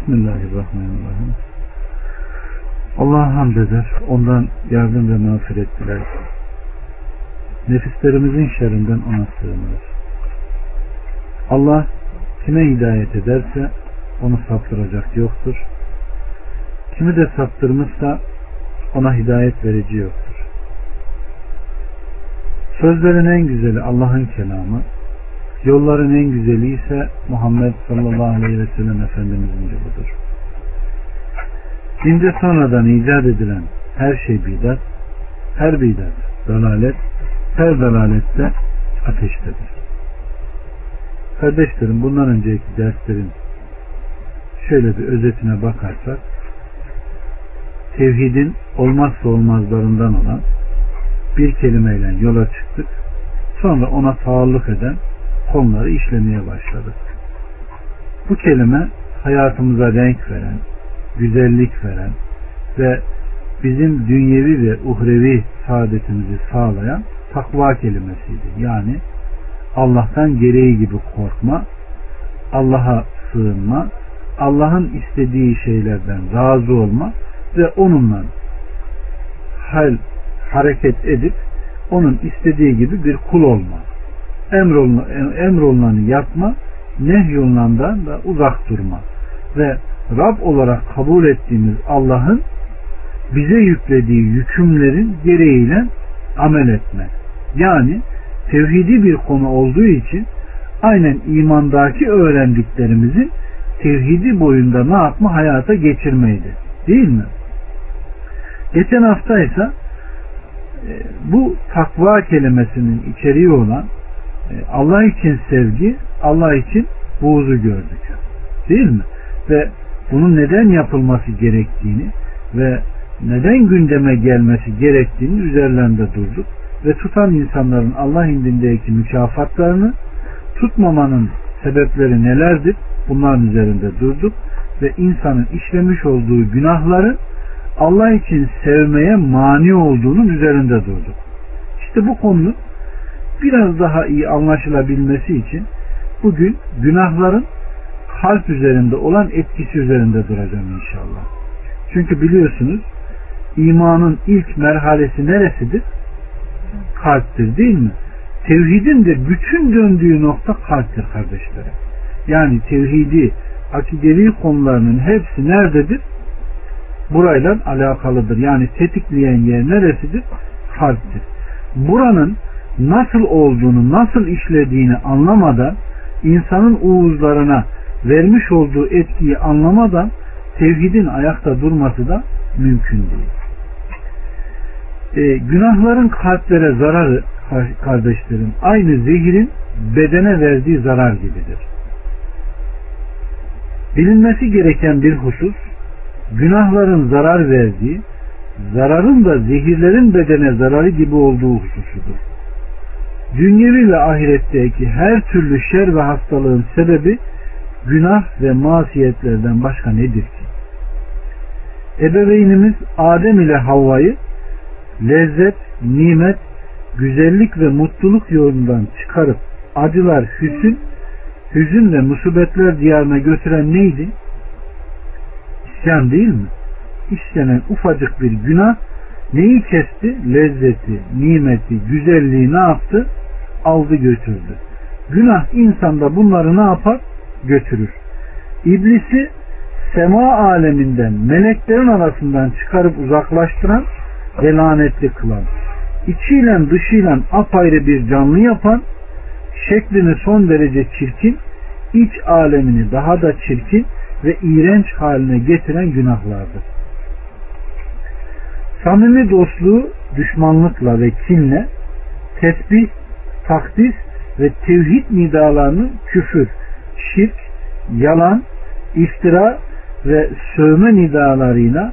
Bismillahirrahmanirrahim. Allah'a hamd eder, ondan yardım ve mağfiret diler. Nefislerimizin şerrinden ona sığınırız. Allah kime hidayet ederse onu saptıracak yoktur. Kimi de saptırmışsa ona hidayet verici yoktur. Sözlerin en güzeli Allah'ın kelamı, yolların en güzeli ise Muhammed sallallahu aleyhi ve sellem Efendimizin yoludur. Dinde sonradan icat edilen her şey bidat, her bidat dalalet, her dalalette ateştedir. Kardeşlerim bundan önceki derslerin şöyle bir özetine bakarsak tevhidin olmazsa olmazlarından olan bir kelimeyle yola çıktık. Sonra ona taalluk eden konuları işlemeye başladık. Bu kelime hayatımıza renk veren, güzellik veren ve bizim dünyevi ve uhrevi saadetimizi sağlayan takva kelimesiydi. Yani Allah'tan gereği gibi korkma, Allah'a sığınma, Allah'ın istediği şeylerden razı olma ve onunla hal hareket edip onun istediği gibi bir kul olma. Emrolunanı yapma, nehyolunandan da uzak durma. Ve Rab olarak kabul ettiğimiz Allah'ın bize yüklediği yükümlerin gereğiyle amel etme. Yani tevhidi bir konu olduğu için aynen imandaki öğrendiklerimizin tevhidi boyunda ne yapma hayata geçirmeydi. Değil mi? Geçen hafta ise e, bu takva kelimesinin içeriği olan Allah için sevgi, Allah için buğzu gördük. Değil mi? Ve bunun neden yapılması gerektiğini ve neden gündeme gelmesi gerektiğini üzerlerinde durduk ve tutan insanların Allah indindeki mükafatlarını tutmamanın sebepleri nelerdir? Bunların üzerinde durduk ve insanın işlemiş olduğu günahları Allah için sevmeye mani olduğunun üzerinde durduk. İşte bu konunun biraz daha iyi anlaşılabilmesi için bugün günahların kalp üzerinde olan etkisi üzerinde duracağım inşallah. Çünkü biliyorsunuz imanın ilk merhalesi neresidir? Kalptir değil mi? Tevhidin de bütün döndüğü nokta kalptir kardeşlerim. Yani tevhidi, akidevi konularının hepsi nerededir? Burayla alakalıdır. Yani tetikleyen yer neresidir? Kalptir. Buranın nasıl olduğunu, nasıl işlediğini anlamadan insanın uğuzlarına vermiş olduğu etkiyi anlamadan tevhidin ayakta durması da mümkün değil. Ee, günahların kalplere zararı kardeşlerim aynı zehirin bedene verdiği zarar gibidir. Bilinmesi gereken bir husus günahların zarar verdiği zararın da zehirlerin bedene zararı gibi olduğu hususudur. Dünyevi ve ahiretteki her türlü şer ve hastalığın sebebi günah ve masiyetlerden başka nedir ki? Ebeveynimiz Adem ile Havva'yı lezzet, nimet, güzellik ve mutluluk yolundan çıkarıp acılar, hüzün, hüzün ve musibetler diyarına götüren neydi? İsyan değil mi? İşlenen ufacık bir günah neyi kesti? Lezzeti, nimeti, güzelliği ne yaptı? Aldı götürdü. Günah insanda bunları ne yapar? Götürür. İblisi sema aleminden meleklerin arasından çıkarıp uzaklaştıran ve lanetli kılan, içiyle dışıyla apayrı bir canlı yapan, şeklini son derece çirkin, iç alemini daha da çirkin ve iğrenç haline getiren günahlardır. Samimi dostluğu düşmanlıkla ve kinle, tesbih, takdis ve tevhid nidalarını küfür, şirk, yalan, iftira ve sövme nidalarıyla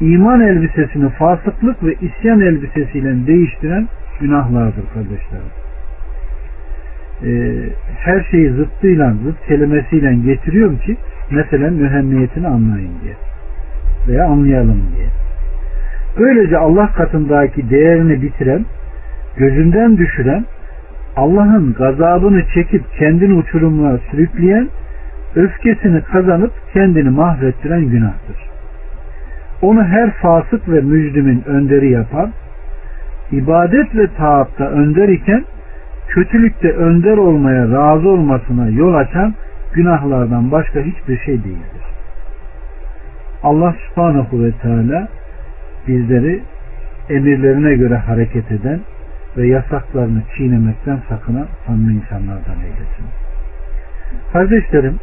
iman elbisesini fasıklık ve isyan elbisesiyle değiştiren günahlardır kardeşlerim. Ee, her şeyi zıttıyla, zıt kelimesiyle getiriyorum ki mesela mühemmiyetini anlayın diye veya anlayalım diye. Böylece Allah katındaki değerini bitiren, gözünden düşüren, Allah'ın gazabını çekip kendini uçurumluğa sürükleyen öfkesini kazanıp kendini mahvettiren günahtır. Onu her fasık ve mücrimin önderi yapan, ibadet ve taatta önder iken kötülükte önder olmaya razı olmasına yol açan günahlardan başka hiçbir şey değildir. Allah subhanahu ve teala bizleri emirlerine göre hareket eden ve yasaklarını çiğnemekten sakınan samimi insanlardan eylesin. Kardeşlerim,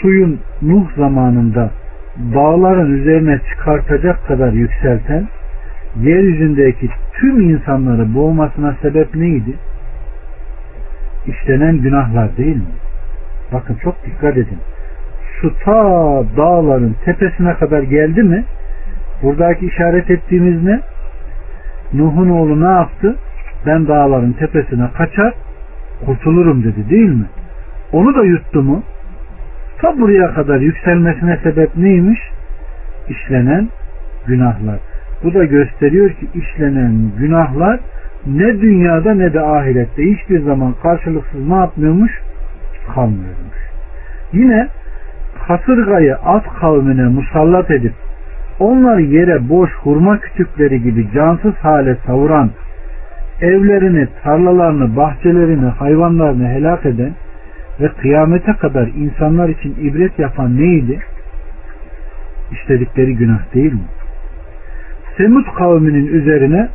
suyun Nuh zamanında dağların üzerine çıkartacak kadar yükselten, yeryüzündeki tüm insanları boğmasına sebep neydi? İşlenen günahlar değil mi? Bakın çok dikkat edin. Su ta dağların tepesine kadar geldi mi? Buradaki işaret ettiğimiz ne? Nuh'un oğlu ne yaptı? Ben dağların tepesine kaçar, kurtulurum dedi değil mi? Onu da yuttu mu? Ta buraya kadar yükselmesine sebep neymiş? İşlenen günahlar. Bu da gösteriyor ki işlenen günahlar ne dünyada ne de ahirette hiçbir zaman karşılıksız ne yapmıyormuş? Kalmıyormuş. Yine kasırgayı at kavmine musallat edip onları yere boş hurma kütükleri gibi cansız hale savuran, evlerini, tarlalarını, bahçelerini, hayvanlarını helak eden ve kıyamete kadar insanlar için ibret yapan neydi? İşledikleri günah değil mi? Semut kavminin üzerine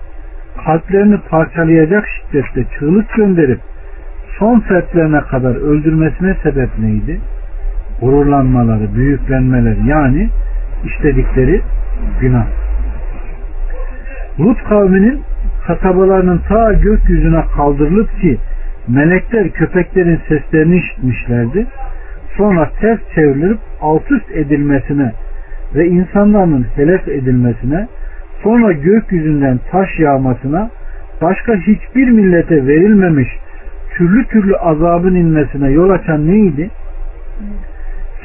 kalplerini parçalayacak şiddette çığlık gönderip son fertlerine kadar öldürmesine sebep neydi? Gururlanmaları, büyüklenmeleri yani işledikleri günah. Lut kavminin kasabalarının ta gökyüzüne kaldırılıp ki melekler köpeklerin seslerini işitmişlerdi. Sonra ters çevrilip alt üst edilmesine ve insanların helef edilmesine sonra gökyüzünden taş yağmasına başka hiçbir millete verilmemiş türlü türlü azabın inmesine yol açan neydi?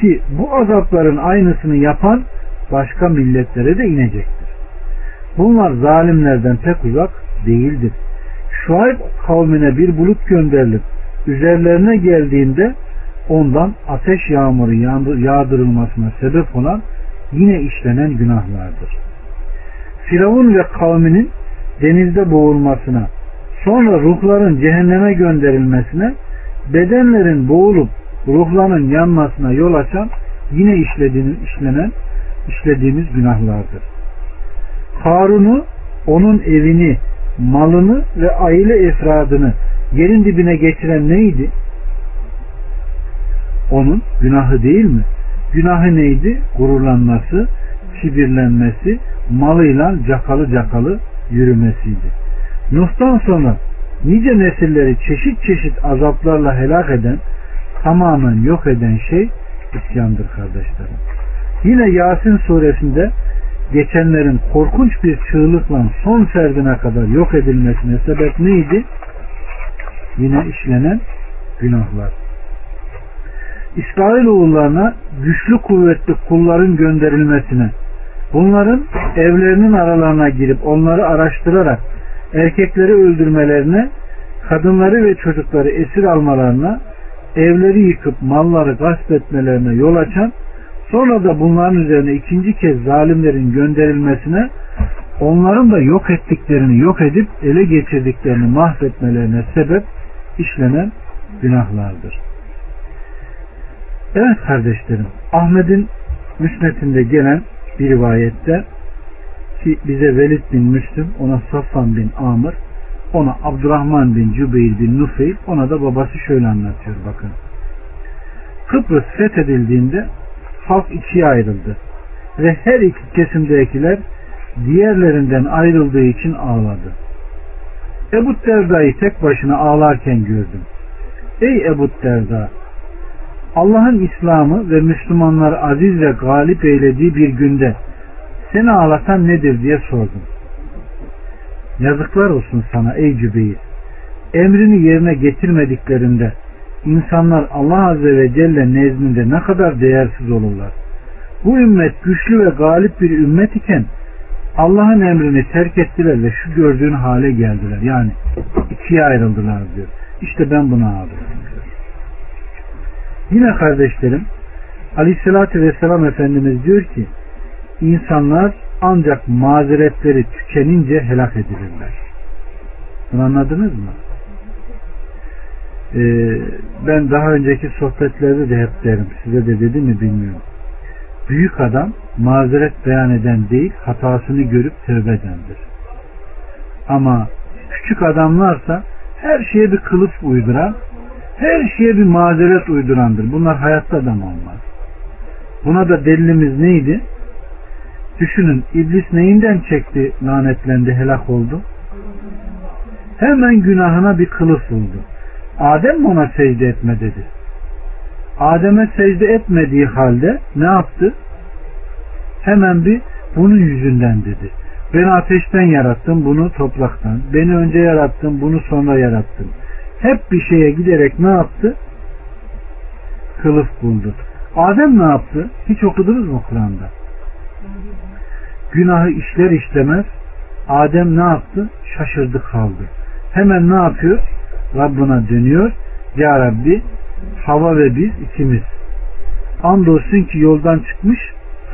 Ki bu azapların aynısını yapan başka milletlere de inecektir. Bunlar zalimlerden pek uzak değildir. Şuayb kavmine bir bulut gönderilip üzerlerine geldiğinde ondan ateş yağmuru yağdırılmasına sebep olan yine işlenen günahlardır. Firavun ve kavminin denizde boğulmasına, sonra ruhların cehenneme gönderilmesine, bedenlerin boğulup ruhların yanmasına yol açan yine işlediğimiz, işlenen işlediğimiz günahlardır. Harun'u, onun evini, malını ve aile efradını yerin dibine getiren neydi? Onun günahı değil mi? Günahı neydi? Gururlanması, kibirlenmesi, malıyla cakalı cakalı yürümesiydi. Nuh'tan sonra nice nesilleri çeşit çeşit azaplarla helak eden, tamamen yok eden şey isyandır kardeşlerim. Yine Yasin suresinde geçenlerin korkunç bir çığlıkla son ferdine kadar yok edilmesine sebep neydi? Yine işlenen günahlar. İsrail oğullarına güçlü kuvvetli kulların gönderilmesine, bunların evlerinin aralarına girip onları araştırarak erkekleri öldürmelerine, kadınları ve çocukları esir almalarına, evleri yıkıp malları gasp etmelerine yol açan Sonra da bunların üzerine ikinci kez zalimlerin gönderilmesine onların da yok ettiklerini yok edip ele geçirdiklerini mahvetmelerine sebep işlenen günahlardır. Evet kardeşlerim Ahmet'in müsnetinde gelen bir rivayette ki bize Velid bin Müslüm ona Safvan bin Amr ona Abdurrahman bin Cübeyr bin Nufeyl ona da babası şöyle anlatıyor bakın. Kıbrıs fethedildiğinde halk ikiye ayrıldı. Ve her iki kesimdekiler diğerlerinden ayrıldığı için ağladı. Ebu Derda'yı tek başına ağlarken gördüm. Ey Ebu Derda! Allah'ın İslam'ı ve Müslümanlar aziz ve galip eylediği bir günde seni ağlatan nedir diye sordum. Yazıklar olsun sana ey Cübeyr. Emrini yerine getirmediklerinde insanlar Allah Azze ve Celle nezdinde ne kadar değersiz olurlar. Bu ümmet güçlü ve galip bir ümmet iken Allah'ın emrini terk ettiler ve şu gördüğün hale geldiler. Yani ikiye ayrıldılar diyor. İşte ben buna ağlıyorum. Yine kardeşlerim Aleyhisselatü Vesselam Efendimiz diyor ki insanlar ancak mazeretleri tükenince helak edilirler. Bunu anladınız mı? Ee, ben daha önceki sohbetlerde de hep derim. Size de dedim mi bilmiyorum. Büyük adam mazeret beyan eden değil hatasını görüp tövbe edendir. Ama küçük adamlarsa her şeye bir kılıf uyduran, her şeye bir mazeret uydurandır. Bunlar hayatta adam olmaz. Buna da delilimiz neydi? Düşünün iblis neyinden çekti, lanetlendi, helak oldu? Hemen günahına bir kılıf buldu. Adem mi ona secde etme dedi. Adem'e secde etmediği halde ne yaptı? Hemen bir bunun yüzünden dedi. Ben ateşten yarattım bunu topraktan. Beni önce yarattım bunu sonra yarattım. Hep bir şeye giderek ne yaptı? Kılıf buldu. Adem ne yaptı? Hiç okudunuz mu Kur'an'da? Günahı işler işlemez Adem ne yaptı? Şaşırdı kaldı. Hemen ne yapıyor? Rabbına dönüyor. Ya Rabbi hava ve biz ikimiz. Andolsun ki yoldan çıkmış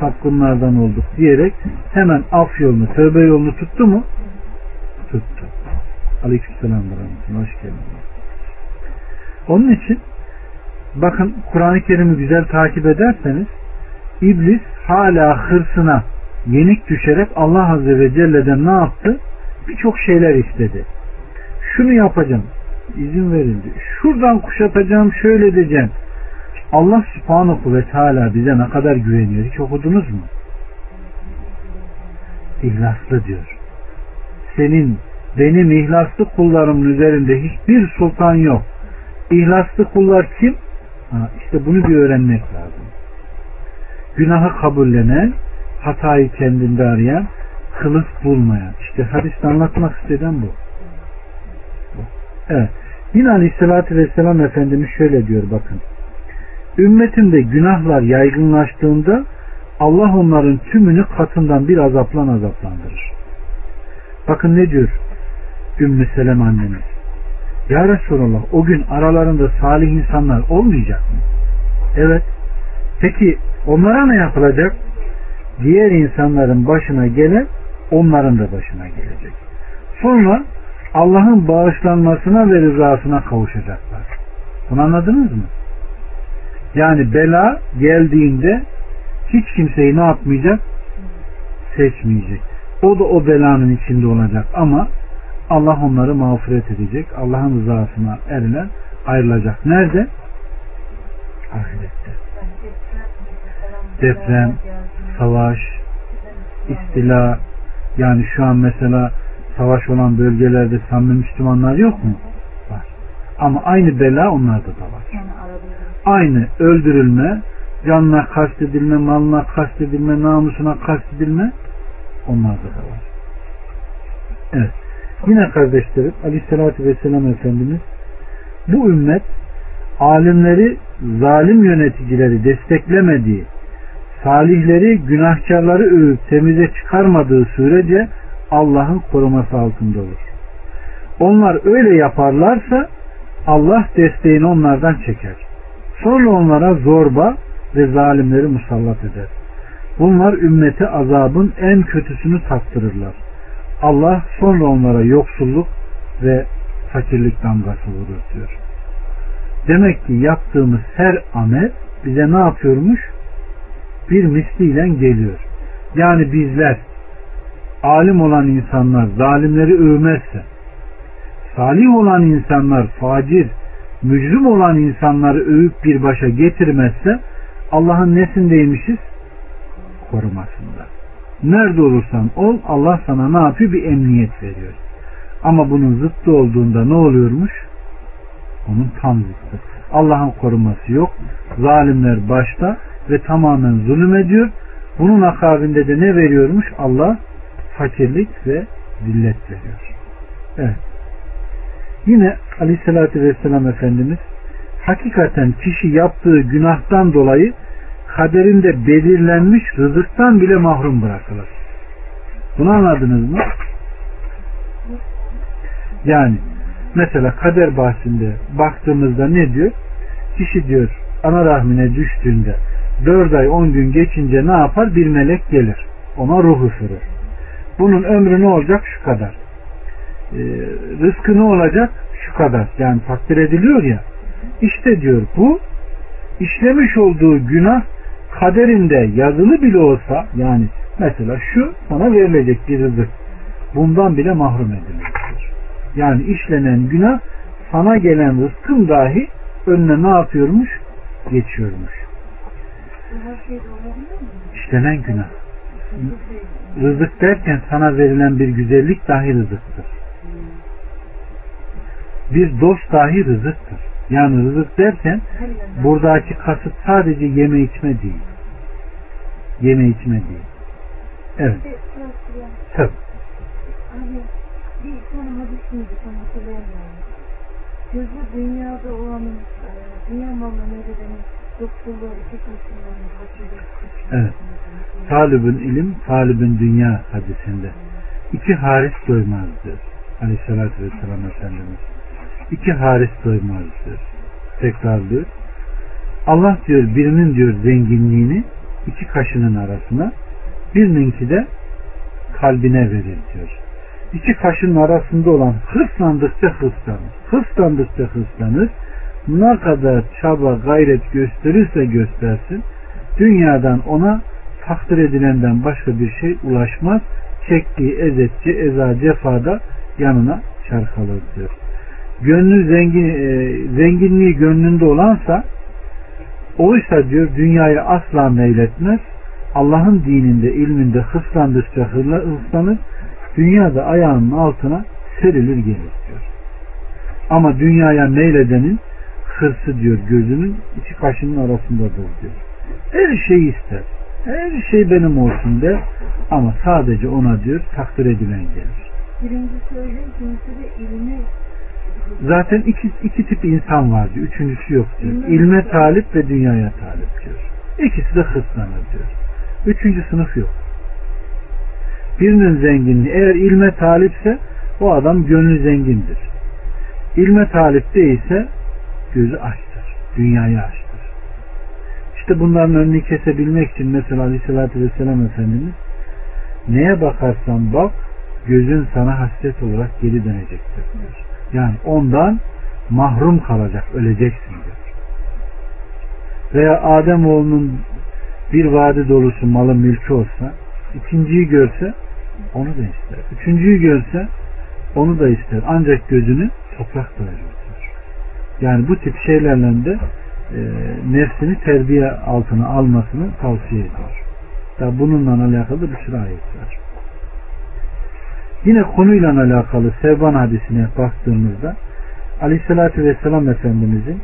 sapkınlardan olduk diyerek hemen af yolunu, tövbe yolunu tuttu mu? Tuttu. Aleykümselam Hoş geldiniz. Onun için bakın Kur'an-ı Kerim'i güzel takip ederseniz iblis hala hırsına yenik düşerek Allah Azze ve Celle'den ne yaptı? Birçok şeyler istedi. Şunu yapacağım. İzin verildi. Şuradan kuşatacağım, şöyle edeceğim. Allah subhanahu ve teala bize ne kadar güveniyor. Hiç okudunuz mu? İhlaslı diyor. Senin, benim ihlaslı kullarımın üzerinde hiçbir sultan yok. İhlaslı kullar kim? Ha, işte bunu bir öğrenmek lazım. Günahı kabullenen, hatayı kendinde arayan, kılıf bulmayan. İşte hadiste anlatmak isteden bu. Evet. Yine Aleyhisselatü Vesselam Efendimiz şöyle diyor bakın. Ümmetimde günahlar yaygınlaştığında Allah onların tümünü katından bir azaplan azaplandırır. Bakın ne diyor Ümmü Selem annemiz. Ya Resulallah o gün aralarında salih insanlar olmayacak mı? Evet. Peki onlara ne yapılacak? Diğer insanların başına gelen onların da başına gelecek. Sonra Allah'ın bağışlanmasına ve rızasına kavuşacaklar. Bunu anladınız mı? Yani bela geldiğinde hiç kimseyi ne yapmayacak? Seçmeyecek. O da o belanın içinde olacak ama Allah onları mağfiret edecek. Allah'ın rızasına erilen ayrılacak. Nerede? Ahirette. Deprem, savaş, istila, yani şu an mesela savaş olan bölgelerde samimi Müslümanlar yok mu? Var. Ama aynı bela onlarda da var. Aynı öldürülme, canına kastedilme, malına kastedilme, namusuna kastedilme onlarda da var. Evet. Yine kardeşlerim Aleyhisselatü Vesselam Efendimiz bu ümmet alimleri zalim yöneticileri desteklemediği salihleri günahkarları övüp temize çıkarmadığı sürece Allah'ın koruması altında olur. Onlar öyle yaparlarsa Allah desteğini onlardan çeker. Sonra onlara zorba ve zalimleri musallat eder. Bunlar ümmete azabın en kötüsünü tattırırlar. Allah sonra onlara yoksulluk ve fakirlik damgası vurur diyor. Demek ki yaptığımız her amel bize ne yapıyormuş? Bir misliyle geliyor. Yani bizler alim olan insanlar zalimleri övmezse, salih olan insanlar facir, mücrim olan insanları övüp bir başa getirmezse Allah'ın nesindeymişiz? Korumasında. Nerede olursan ol Allah sana ne yapıyor? Bir emniyet veriyor. Ama bunun zıttı olduğunda ne oluyormuş? Onun tam zıttı. Allah'ın koruması yok. Zalimler başta ve tamamen zulüm ediyor. Bunun akabinde de ne veriyormuş? Allah fakirlik ve zillet veriyor. Evet. Yine Aleyhisselatü Vesselam Efendimiz hakikaten kişi yaptığı günahtan dolayı kaderinde belirlenmiş rızıktan bile mahrum bırakılır. Bunu anladınız mı? Yani mesela kader bahsinde baktığımızda ne diyor? Kişi diyor ana rahmine düştüğünde 4 ay 10 gün geçince ne yapar? Bir melek gelir. Ona ruh üfürür. Bunun ömrü ne olacak? Şu kadar. Ee, rızkı ne olacak? Şu kadar. Yani takdir ediliyor ya. İşte diyor bu işlemiş olduğu günah kaderinde yazılı bile olsa yani mesela şu sana verilecek bir rızık bundan bile mahrum edilmiştir. Yani işlenen günah sana gelen rızkın dahi önüne ne yapıyormuş? Geçiyormuş. İşlenen günah. Rızık derken sana verilen bir güzellik dahi rızıktır. Bir dost dahi rızıktır. Yani rızık derken buradaki kasıt sadece yeme içme değil. Yeme içme değil. Evet. Tabii. Bir hadis miydi tam hatırlayamıyorum. Gözü dünyada olanın, e, dünya malına kaçından Evet. Talibün ilim, talibün dünya hadisinde. İki haris doymaz diyor. Aleyhissalatü vesselam Efendimiz. İki haris doymaz diyor. Tekrarlıyor. Allah diyor birinin diyor zenginliğini iki kaşının arasına birininki de kalbine verir diyor. İki kaşının arasında olan hırslandıkça hırslanır. Hırslandıkça hırslanır. Ne kadar çaba gayret gösterirse göstersin dünyadan ona takdir edilenden başka bir şey ulaşmaz. Çektiği ezetçi, eza, cefada yanına çarkalır diyor. Gönlü zengin, e, zenginliği gönlünde olansa oysa diyor dünyayı asla meyletmez. Allah'ın dininde, ilminde hırslandıkça hırslanır. Dünyada ayağının altına serilir gelir diyor. Ama dünyaya meyledenin hırsı diyor gözünün iki kaşının arasındadır diyor. Her şeyi ister. Her şey benim olsun der. Ama sadece ona diyor takdir edilen gelir. İkincisi de ilmi Zaten iki, iki tip insan var diyor. Üçüncüsü yok diyor. İlme talip ve dünyaya talip diyor. İkisi de hırslanır diyor. Üçüncü sınıf yok. Birinin zenginliği eğer ilme talipse o adam gönlü zengindir. İlme talip değilse gözü açtır. Dünyayı açtır. İşte bunların önünü kesebilmek için mesela Aleyhisselatü Vesselam Efendimiz neye bakarsan bak gözün sana hasret olarak geri dönecektir diyor. Yani ondan mahrum kalacak, öleceksin diyor. Veya Adem oğlunun bir vadi dolusu malı mülkü olsa ikinciyi görse onu da ister. Üçüncüyü görse onu da ister. Ancak gözünü toprak doyurur. Yani bu tip şeylerle de e, nefsini terbiye altına almasını tavsiye ediyor. Da bununla alakalı bir sürü ayet var. Yine konuyla alakalı Sevban hadisine baktığımızda Aleyhisselatü Vesselam Efendimizin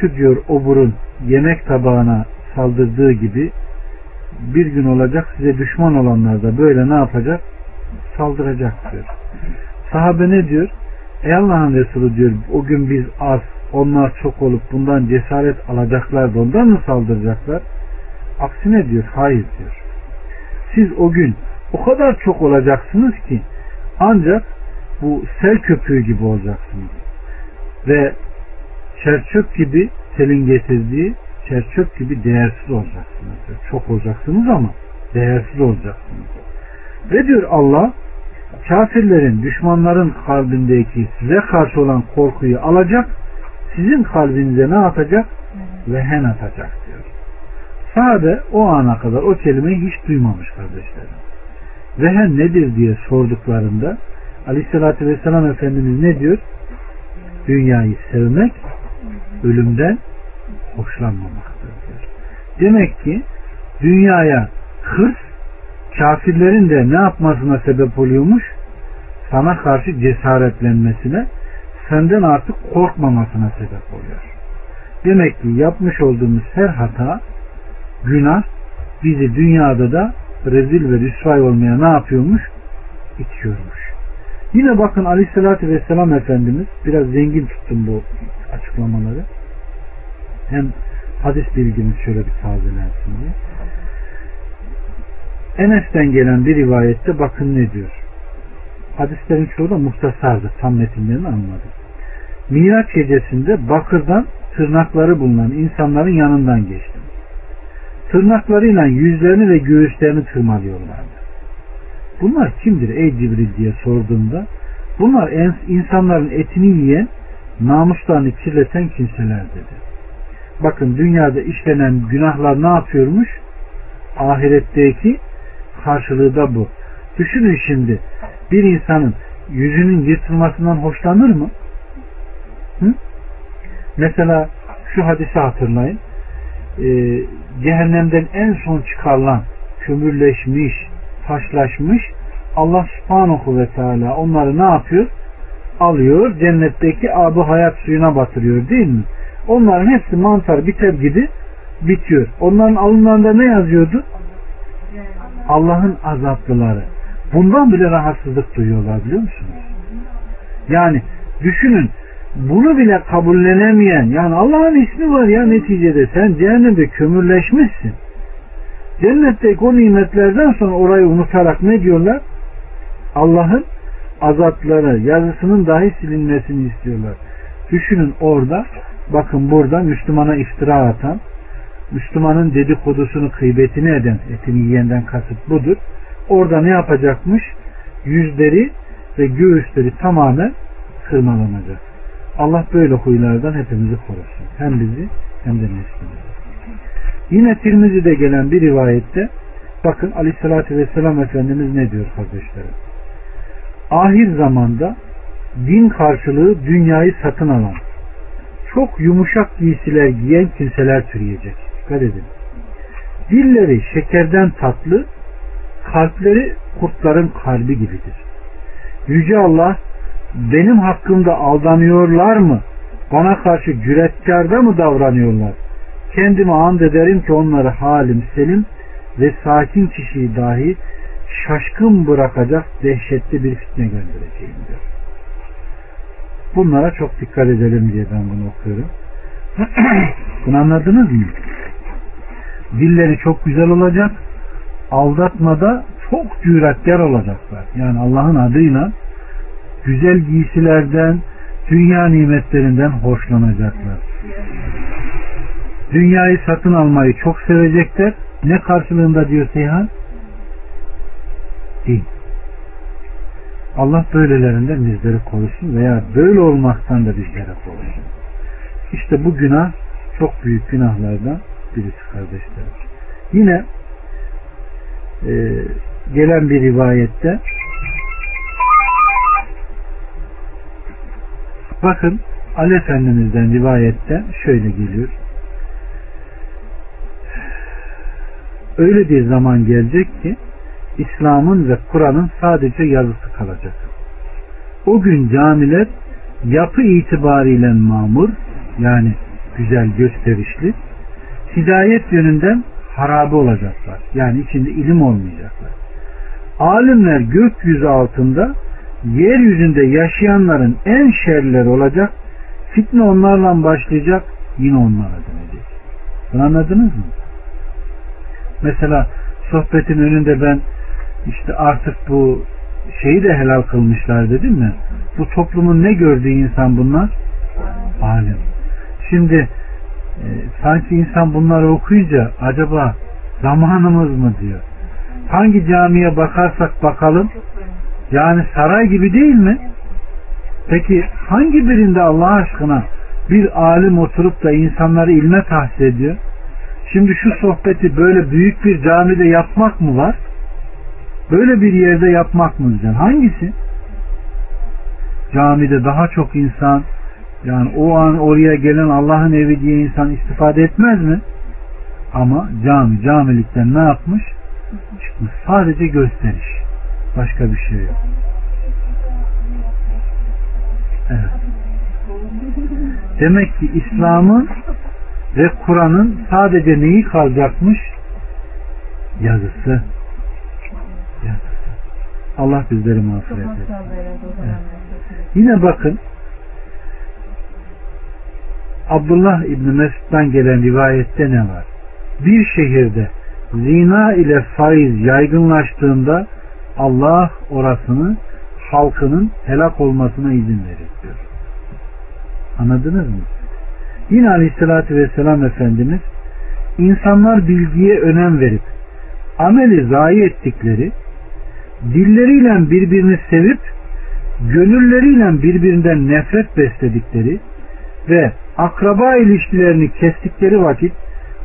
şu diyor oburun yemek tabağına saldırdığı gibi bir gün olacak size düşman olanlar da böyle ne yapacak? Saldıracak diyor. Sahabe ne diyor? Ey Allah'ın Resulü diyor o gün biz az onlar çok olup bundan cesaret alacaklar da ondan mı saldıracaklar? Aksine diyor hayır diyor. Siz o gün o kadar çok olacaksınız ki ancak bu sel köpüğü gibi olacaksınız. Ve çerçöp gibi selin getirdiği çerçöp gibi değersiz olacaksınız. Diyor. Çok olacaksınız ama değersiz olacaksınız. Ve diyor Allah kafirlerin, düşmanların kalbindeki size karşı olan korkuyu alacak, sizin kalbinize ne atacak? Vehen atacak diyor. Sade o ana kadar o kelimeyi hiç duymamış kardeşlerim. Vehen nedir diye sorduklarında Aleyhisselatü Vesselam Efendimiz ne diyor? Dünyayı sevmek ölümden hoşlanmamaktır diyor. Demek ki dünyaya hırs kafirlerin de ne yapmasına sebep oluyormuş? Sana karşı cesaretlenmesine, senden artık korkmamasına sebep oluyor. Demek ki yapmış olduğumuz her hata, günah bizi dünyada da rezil ve rüsvay olmaya ne yapıyormuş? İtiyormuş. Yine bakın Aleyhisselatü Vesselam Efendimiz biraz zengin tuttum bu açıklamaları. Hem hadis bilgimiz şöyle bir tazelensin diye. Enes'ten gelen bir rivayette bakın ne diyor. Hadislerin çoğu da muhtasardır. Tam metinlerini anladım. Miraç gecesinde bakırdan tırnakları bulunan insanların yanından geçtim. Tırnaklarıyla yüzlerini ve göğüslerini tırmalıyorlardı. Bunlar kimdir ey Cibril diye sorduğumda bunlar insanların etini yiyen namuslarını kirleten kimseler dedi. Bakın dünyada işlenen günahlar ne yapıyormuş? Ahiretteki karşılığı da bu. Düşünün şimdi bir insanın yüzünün yırtılmasından hoşlanır mı? Hı? Mesela şu hadisi hatırlayın. Ee, cehennemden en son çıkarılan kömürleşmiş, taşlaşmış Allah subhanahu ve teala onları ne yapıyor? Alıyor cennetteki abu hayat suyuna batırıyor değil mi? Onların hepsi mantar biter gibi bitiyor. Onların alınlarında ne yazıyordu? Allah'ın azaplıları. Bundan bile rahatsızlık duyuyorlar biliyor musunuz? Yani düşünün bunu bile kabullenemeyen yani Allah'ın ismi var ya neticede sen cehennemde kömürleşmişsin. Cennetteki o nimetlerden sonra orayı unutarak ne diyorlar? Allah'ın azapları, yazısının dahi silinmesini istiyorlar. Düşünün orada, bakın burada Müslümana iftira atan, Müslümanın dedikodusunu, kıybetini eden, etini yiyenden kasıt budur. Orada ne yapacakmış? Yüzleri ve göğüsleri tamamen kırmalanacak. Allah böyle huylardan hepimizi korusun. Hem bizi hem de neslimizi. Yine Tirmizi'de gelen bir rivayette bakın aleyhissalatü vesselam Efendimiz ne diyor kardeşlerim? Ahir zamanda din karşılığı dünyayı satın alan çok yumuşak giysiler giyen kimseler türeyecek. Dikkat edin. Dilleri şekerden tatlı, kalpleri kurtların kalbi gibidir. Yüce Allah benim hakkımda aldanıyorlar mı? Bana karşı cüretkarda mı davranıyorlar? Kendime and ederim ki onları halim selim ve sakin kişiyi dahi şaşkın bırakacak dehşetli bir fitne göndereceğim diyor. Bunlara çok dikkat edelim diye ben bunu okuyorum. bunu anladınız mı? Dilleri çok güzel olacak. Aldatmada çok cüretkar olacaklar. Yani Allah'ın adıyla güzel giysilerden, dünya nimetlerinden hoşlanacaklar. Dünyayı satın almayı çok sevecekler. Ne karşılığında diyor Seyhan? Din. Allah böylelerinden bizleri korusun veya böyle olmaktan da bizlere korusun. İşte bu günah çok büyük günahlardan birisi kardeşlerim. Yine e, gelen bir rivayette bakın Ali Efendimiz'den rivayette şöyle geliyor. Öyle bir zaman gelecek ki İslam'ın ve Kur'an'ın sadece yazısı kalacak. O gün camiler yapı itibariyle mamur yani güzel gösterişli hidayet yönünden harabe olacaklar. Yani içinde ilim olmayacaklar. Alimler gökyüzü altında yeryüzünde yaşayanların en şerleri olacak. Fitne onlarla başlayacak. Yine onlara dönecek. Bunu anladınız mı? Mesela sohbetin önünde ben işte artık bu şeyi de helal kılmışlar dedim mi? Bu toplumun ne gördüğü insan bunlar? Alim. Şimdi e, sanki insan bunları okuyunca acaba zamanımız mı diyor. Hangi camiye bakarsak bakalım yani saray gibi değil mi? Peki hangi birinde Allah aşkına bir alim oturup da insanları ilme tahsis ediyor? Şimdi şu sohbeti böyle büyük bir camide yapmak mı var? Böyle bir yerde yapmak mı güzel? Hangisi? Camide daha çok insan yani o an oraya gelen Allah'ın evi diye insan istifade etmez mi? Ama cami camilikten ne yapmış? Çıkmış. Sadece gösteriş. Başka bir şey yok. Evet. Demek ki İslam'ın ve Kur'an'ın sadece neyi kalacakmış? Yazısı. Allah bizleri mağfiret etsin. Evet. Yine bakın Abdullah İbni Mesud'dan gelen rivayette ne var? Bir şehirde zina ile faiz yaygınlaştığında Allah orasını halkının helak olmasına izin verir diyor. Anladınız mı? Yine Aleyhisselatü Vesselam Efendimiz insanlar bilgiye önem verip ameli zayi ettikleri dilleriyle birbirini sevip gönülleriyle birbirinden nefret besledikleri ve akraba ilişkilerini kestikleri vakit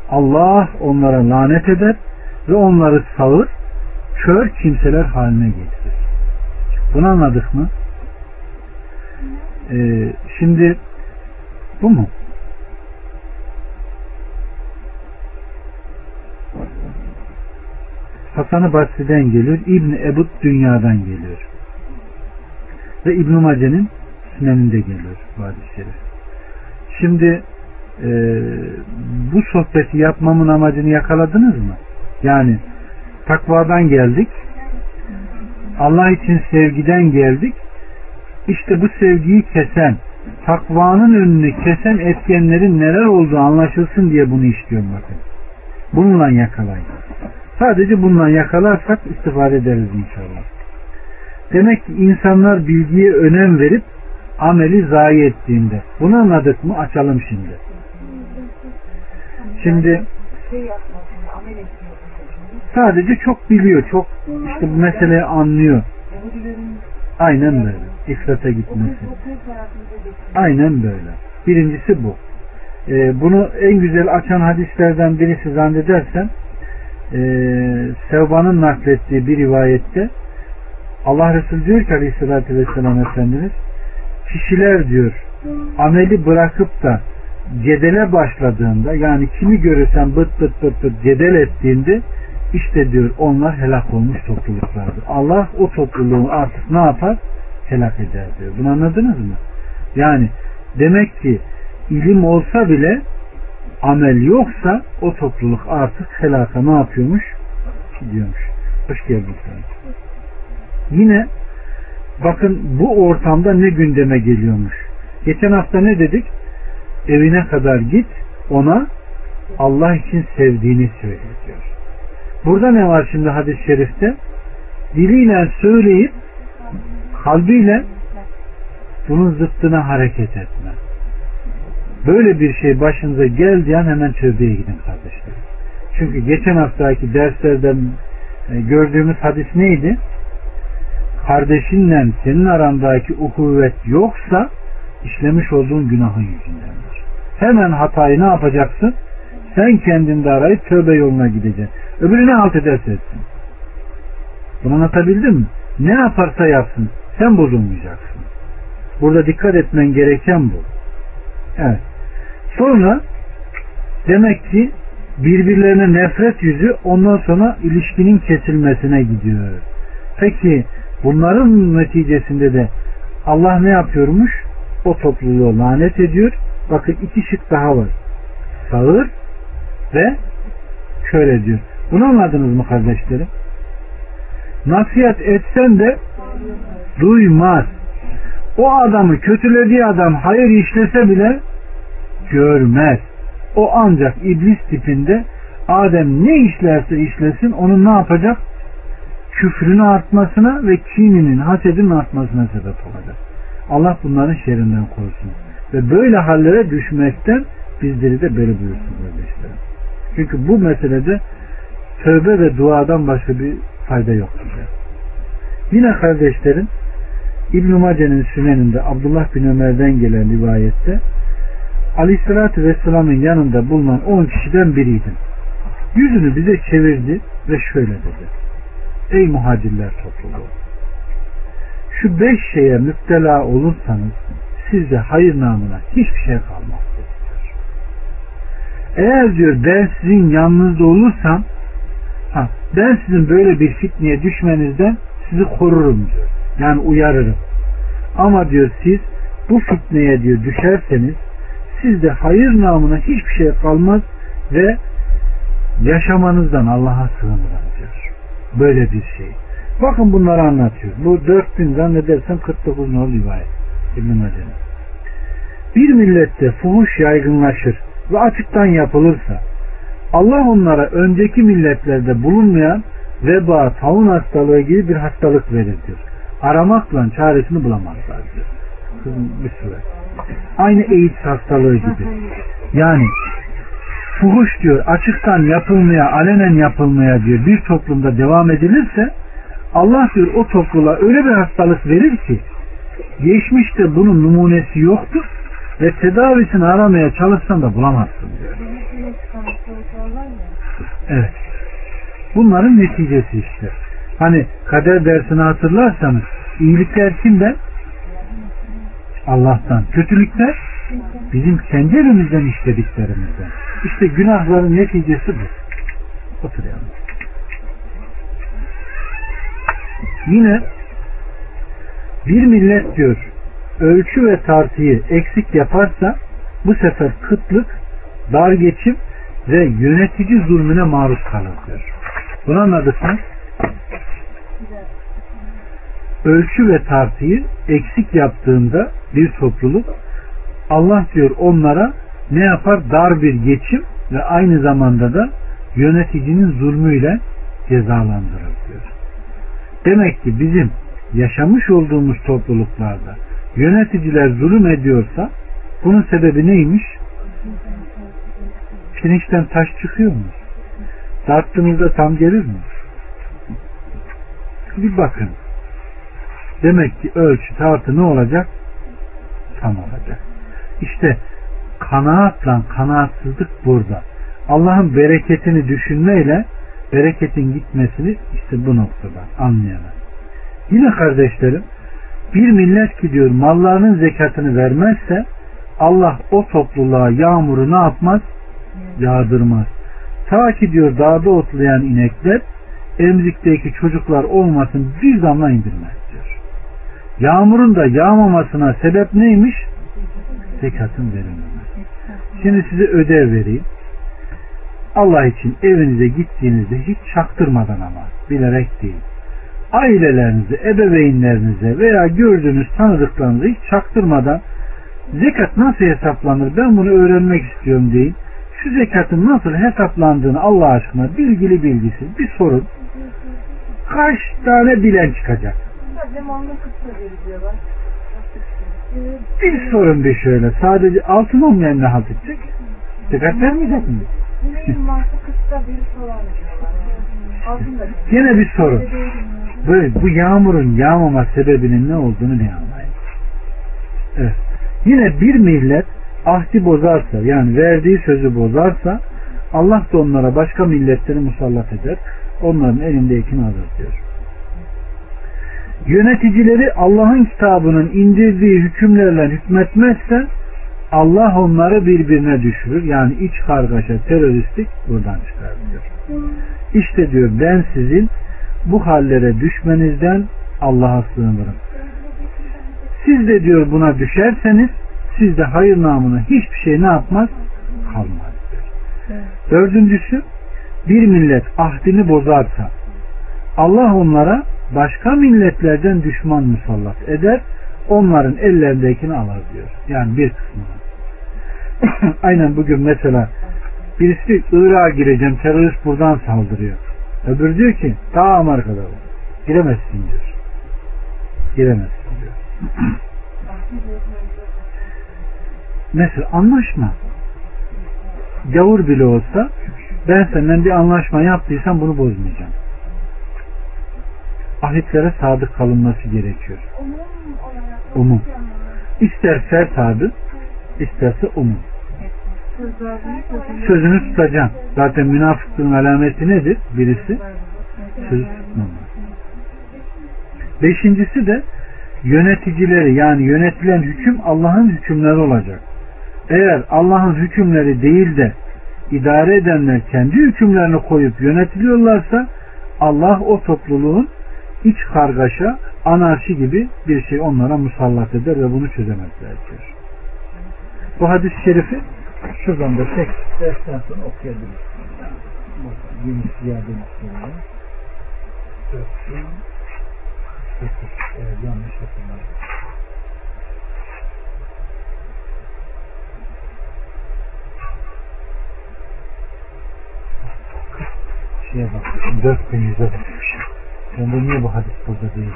Allah onlara lanet eder ve onları sağır, kör kimseler haline getirir. Bunu anladık mı? Ee, şimdi bu mu? Hasan-ı Basri'den geliyor. İbni Ebud dünyadan geliyor. Ve İbn-i Mace'nin süneninde geliyor bu hadis şerif. Şimdi e, bu sohbeti yapmamın amacını yakaladınız mı? Yani takvadan geldik. Allah için sevgiden geldik. İşte bu sevgiyi kesen, takvanın önünü kesen etkenlerin neler olduğu anlaşılsın diye bunu istiyorum bakın. Bununla yakalayın. Sadece bununla yakalarsak istifade ederiz inşallah. Demek ki insanlar bilgiye önem verip ameli zayi ettiğinde. Bunu anladık mı? Açalım şimdi. Şimdi sadece çok biliyor, çok işte bu meseleyi anlıyor. Aynen böyle. İfrata gitmesi. Aynen böyle. Birincisi bu. Ee, bunu en güzel açan hadislerden birisi zannedersen e, Sevban'ın naklettiği bir rivayette Allah Resulü diyor ki aleyhissalatü vesselam Efendimiz kişiler diyor ameli bırakıp da cedele başladığında yani kimi görürsen bıt bıt bıt bıt cedel ettiğinde işte diyor onlar helak olmuş topluluklardır. Allah o topluluğu artık ne yapar? Helak eder diyor. Bunu anladınız mı? Yani demek ki ilim olsa bile amel yoksa o topluluk artık helaka ne yapıyormuş? Gidiyormuş. Hoş geldin sen. Yine bakın bu ortamda ne gündeme geliyormuş. Geçen hafta ne dedik? Evine kadar git ona Allah için sevdiğini söyle diyor. Burada ne var şimdi hadis-i şerifte? Diliyle söyleyip kalbiyle bunun zıttına hareket etme. Böyle bir şey başınıza geldiği an hemen tövbeye gidin kardeşler. Çünkü geçen haftaki derslerden e, gördüğümüz hadis neydi? Kardeşinle senin arandaki ukuvvet yoksa işlemiş olduğun günahın yüzündendir. Hemen hatayı ne yapacaksın? Sen kendinde arayıp tövbe yoluna gideceksin. Öbürü ne halt ederse etsin. Bunu anlatabildim mi? Ne yaparsa yapsın. Sen bozulmayacaksın. Burada dikkat etmen gereken bu. Evet. Sonra demek ki birbirlerine nefret yüzü ondan sonra ilişkinin kesilmesine gidiyor. Peki bunların neticesinde de Allah ne yapıyormuş? O topluluğu lanet ediyor. Bakın iki şık daha var. Sağır ve şöyle diyor. Bunu anladınız mı kardeşlerim? Nasihat etsen de duymaz. O adamı kötülediği adam hayır işlese bile görmez. O ancak iblis tipinde Adem ne işlerse işlesin onun ne yapacak? Küfrünü artmasına ve kininin, hasedinin artmasına sebep olacak. Allah bunların şerrinden korusun. Ve böyle hallere düşmekten bizleri de böyle buyursun kardeşlerim. Çünkü bu meselede tövbe ve duadan başka bir fayda yoktur. Yine kardeşlerim İbn-i Mace'nin süneninde Abdullah bin Ömer'den gelen rivayette Aleyhisselatü Vesselam'ın yanında bulunan 10 kişiden biriydim. Yüzünü bize çevirdi ve şöyle dedi. Ey muhacirler topluluğu! Şu beş şeye müptela olursanız sizde hayır namına hiçbir şey kalmaz. Eğer diyor ben sizin yanınızda olursam ha, ben sizin böyle bir fitneye düşmenizden sizi korurum diyor. Yani uyarırım. Ama diyor siz bu fitneye diyor düşerseniz sizde hayır namına hiçbir şey kalmaz ve yaşamanızdan Allah'a sığınırım. Böyle bir şey. Bakın bunları anlatıyor. Bu 4000 zannedersem 49 nol rivayet. İbn-i Bir millette fuhuş yaygınlaşır ve açıktan yapılırsa Allah onlara önceki milletlerde bulunmayan veba, taun hastalığı gibi bir hastalık verir diyor. Aramakla çaresini bulamazlar diyor. Bir süre. Aynı AIDS hastalığı gibi. Yani fuhuş diyor açıktan yapılmaya, alenen yapılmaya diyor bir toplumda devam edilirse Allah diyor o topluluğa öyle bir hastalık verir ki geçmişte bunun numunesi yoktur ve tedavisini aramaya çalışsan da bulamazsın diyor. Evet. Bunların neticesi işte. Hani kader dersini hatırlarsanız iyilikler kimden? Allah'tan. Kötülükler bizim kendi elimizden işlediklerimizden. İşte günahların neticesi bu. Otur yalnız. Yine bir millet diyor ölçü ve tartıyı eksik yaparsa bu sefer kıtlık, dar geçim ve yönetici zulmüne maruz kalır diyor. Bunu anladık mı? Ölçü ve tartıyı eksik yaptığında bir topluluk Allah diyor onlara ne yapar? Dar bir geçim ve aynı zamanda da yöneticinin zulmüyle cezalandırır diyor. Demek ki bizim yaşamış olduğumuz topluluklarda yöneticiler zulüm ediyorsa bunun sebebi neymiş? Pirinçten taş çıkıyor mu? Tarttığınızda tam gelir mi? Bir bakın. Demek ki ölçü tartı ne olacak? Tam olacak. İşte kanaatla kanaatsızlık burada. Allah'ın bereketini düşünmeyle bereketin gitmesini işte bu noktada anlayalım. Yine kardeşlerim bir millet gidiyor mallarının zekatını vermezse Allah o topluluğa yağmuru ne yapmaz? Yağdırmaz. Ta ki diyor dağda otlayan inekler emzikteki çocuklar olmasın bir damla indirmez diyor. Yağmurun da yağmamasına sebep neymiş? Zekatın verilmemesi. Şimdi size ödev vereyim. Allah için evinize gittiğinizde hiç çaktırmadan ama bilerek değil. Ailelerinize, ebeveynlerinize veya gördüğünüz tanıdıklarınıza hiç çaktırmadan zekat nasıl hesaplanır ben bunu öğrenmek istiyorum deyin. Şu zekatın nasıl hesaplandığını Allah aşkına bilgili bilgisiz bir sorun. Kaç tane bilen çıkacak? Bir sorun bir şöyle. Sadece altın olmayan ne halt edecek? Zekat vermeyecek mi? Yine bir sorun. Böyle bu yağmurun yağmama sebebinin ne olduğunu ne anlayın. Evet. Yine bir millet ahdi bozarsa yani verdiği sözü bozarsa Allah da onlara başka milletleri musallat eder. Onların elindekini alır diyor. Yöneticileri Allah'ın kitabının indirdiği hükümlerle hükmetmezse Allah onları birbirine düşürür. Yani iç kargaşa, teröristlik buradan çıkar diyor. İşte diyor ben sizin bu hallere düşmenizden Allah'a sığınırım. Siz de diyor buna düşerseniz sizde hayır namına hiçbir şey ne yapmaz? Kalmaz. Dördüncüsü bir millet ahdini bozarsa Allah onlara başka milletlerden düşman musallat eder onların ellerindekini alır diyor. Yani bir kısmını. Aynen bugün mesela birisi Irak'a gireceğim terörist buradan saldırıyor. Öbür diyor ki ta Amerika'da giremezsin diyor. Giremezsin diyor. Mesela anlaşma. Gavur bile olsa ben senden bir anlaşma yaptıysam bunu bozmayacağım. Ahitlere sadık kalınması gerekiyor. Umum. İster sert adı, isterse umum. Sözünü tutacaksın. Zaten münafıklığın alameti nedir? Birisi söz tutmamak. Beşincisi de yöneticileri yani yönetilen hüküm Allah'ın hükümleri olacak. Eğer Allah'ın hükümleri değil de idare edenler kendi hükümlerini koyup yönetiliyorlarsa Allah o topluluğun iç kargaşa, anarşi gibi bir şey onlara musallat eder ve bunu çözemezler diyor. Bu hadis-i şerifi şuradan da tek dersten sonra okuyabiliriz. Yeni ziyade istiyorum. Evet, yanlış hatırladım. şeye bakmışım. Dört bin yüze bakmışım. Ben de niye bu hadis burada değil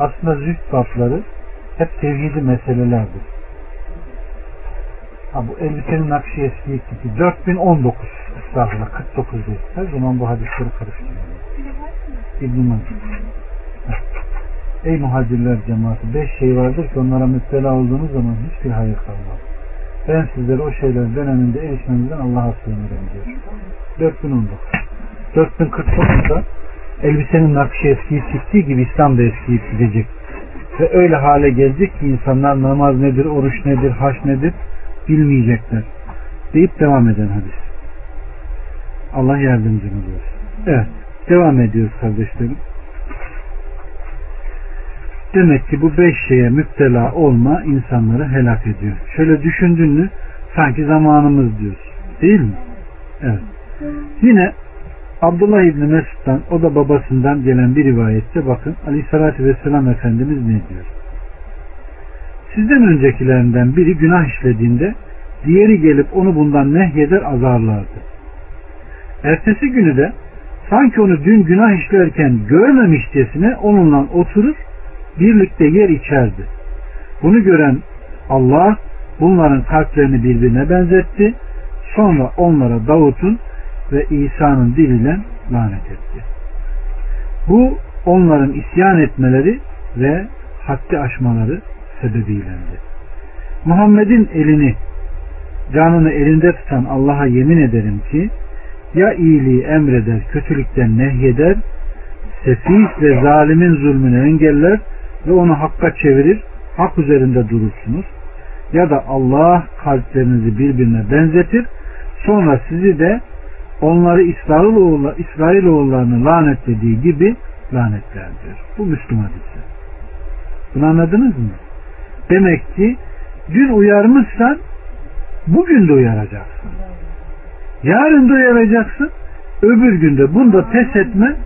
aslında züht babları hep tevhidi meselelerdir. Ha bu elbitenin nakşi eski tipi 4019 estağfurullah 49 değil. Her zaman bu hadisleri karıştırıyorum. İbn-i. Ey muhacirler cemaati beş şey vardır ki onlara müptela olduğunuz zaman hiçbir hayır kalmaz. Ben sizlere o şeyler döneminde erişmenizden Allah'a sığınırım diyor. 4019 4049'da elbisenin nakşı eskiyi siktiği gibi İslam da eskiyi gidecek. Ve öyle hale gelecek ki insanlar namaz nedir, oruç nedir, haş nedir bilmeyecekler. Deyip devam eden hadis. Allah yardımcımız olsun. Evet. Devam ediyoruz kardeşlerim. Demek ki bu beş şeye müptela olma insanları helak ediyor. Şöyle düşündün mü sanki zamanımız diyoruz. Değil mi? Evet. Yine Abdullah İbni Mesud'dan o da babasından gelen bir rivayette bakın Aleyhisselatü Vesselam Efendimiz ne diyor? Sizden öncekilerinden biri günah işlediğinde diğeri gelip onu bundan nehyeder azarlardı. Ertesi günü de sanki onu dün günah işlerken görmemişçesine onunla oturur birlikte yer içerdi. Bunu gören Allah bunların kalplerini birbirine benzetti. Sonra onlara Davut'un ve İsa'nın diliyle lanet etti. Bu onların isyan etmeleri ve haddi aşmaları sebebiylendi. Muhammed'in elini canını elinde tutan Allah'a yemin ederim ki ya iyiliği emreder, kötülükten nehyeder, sefih ve zalimin zulmünü engeller ve onu hakka çevirir, hak üzerinde durursunuz. Ya da Allah kalplerinizi birbirine benzetir, sonra sizi de onları İsrailoğulları, İsrailoğullarını lanetlediği gibi lanetler diyor. Bu Müslüman hadisi. Bunu anladınız mı? Demek ki dün uyarmışsan bugün de uyaracaksın. Yarın da uyaracaksın. Öbür günde bunda pes etme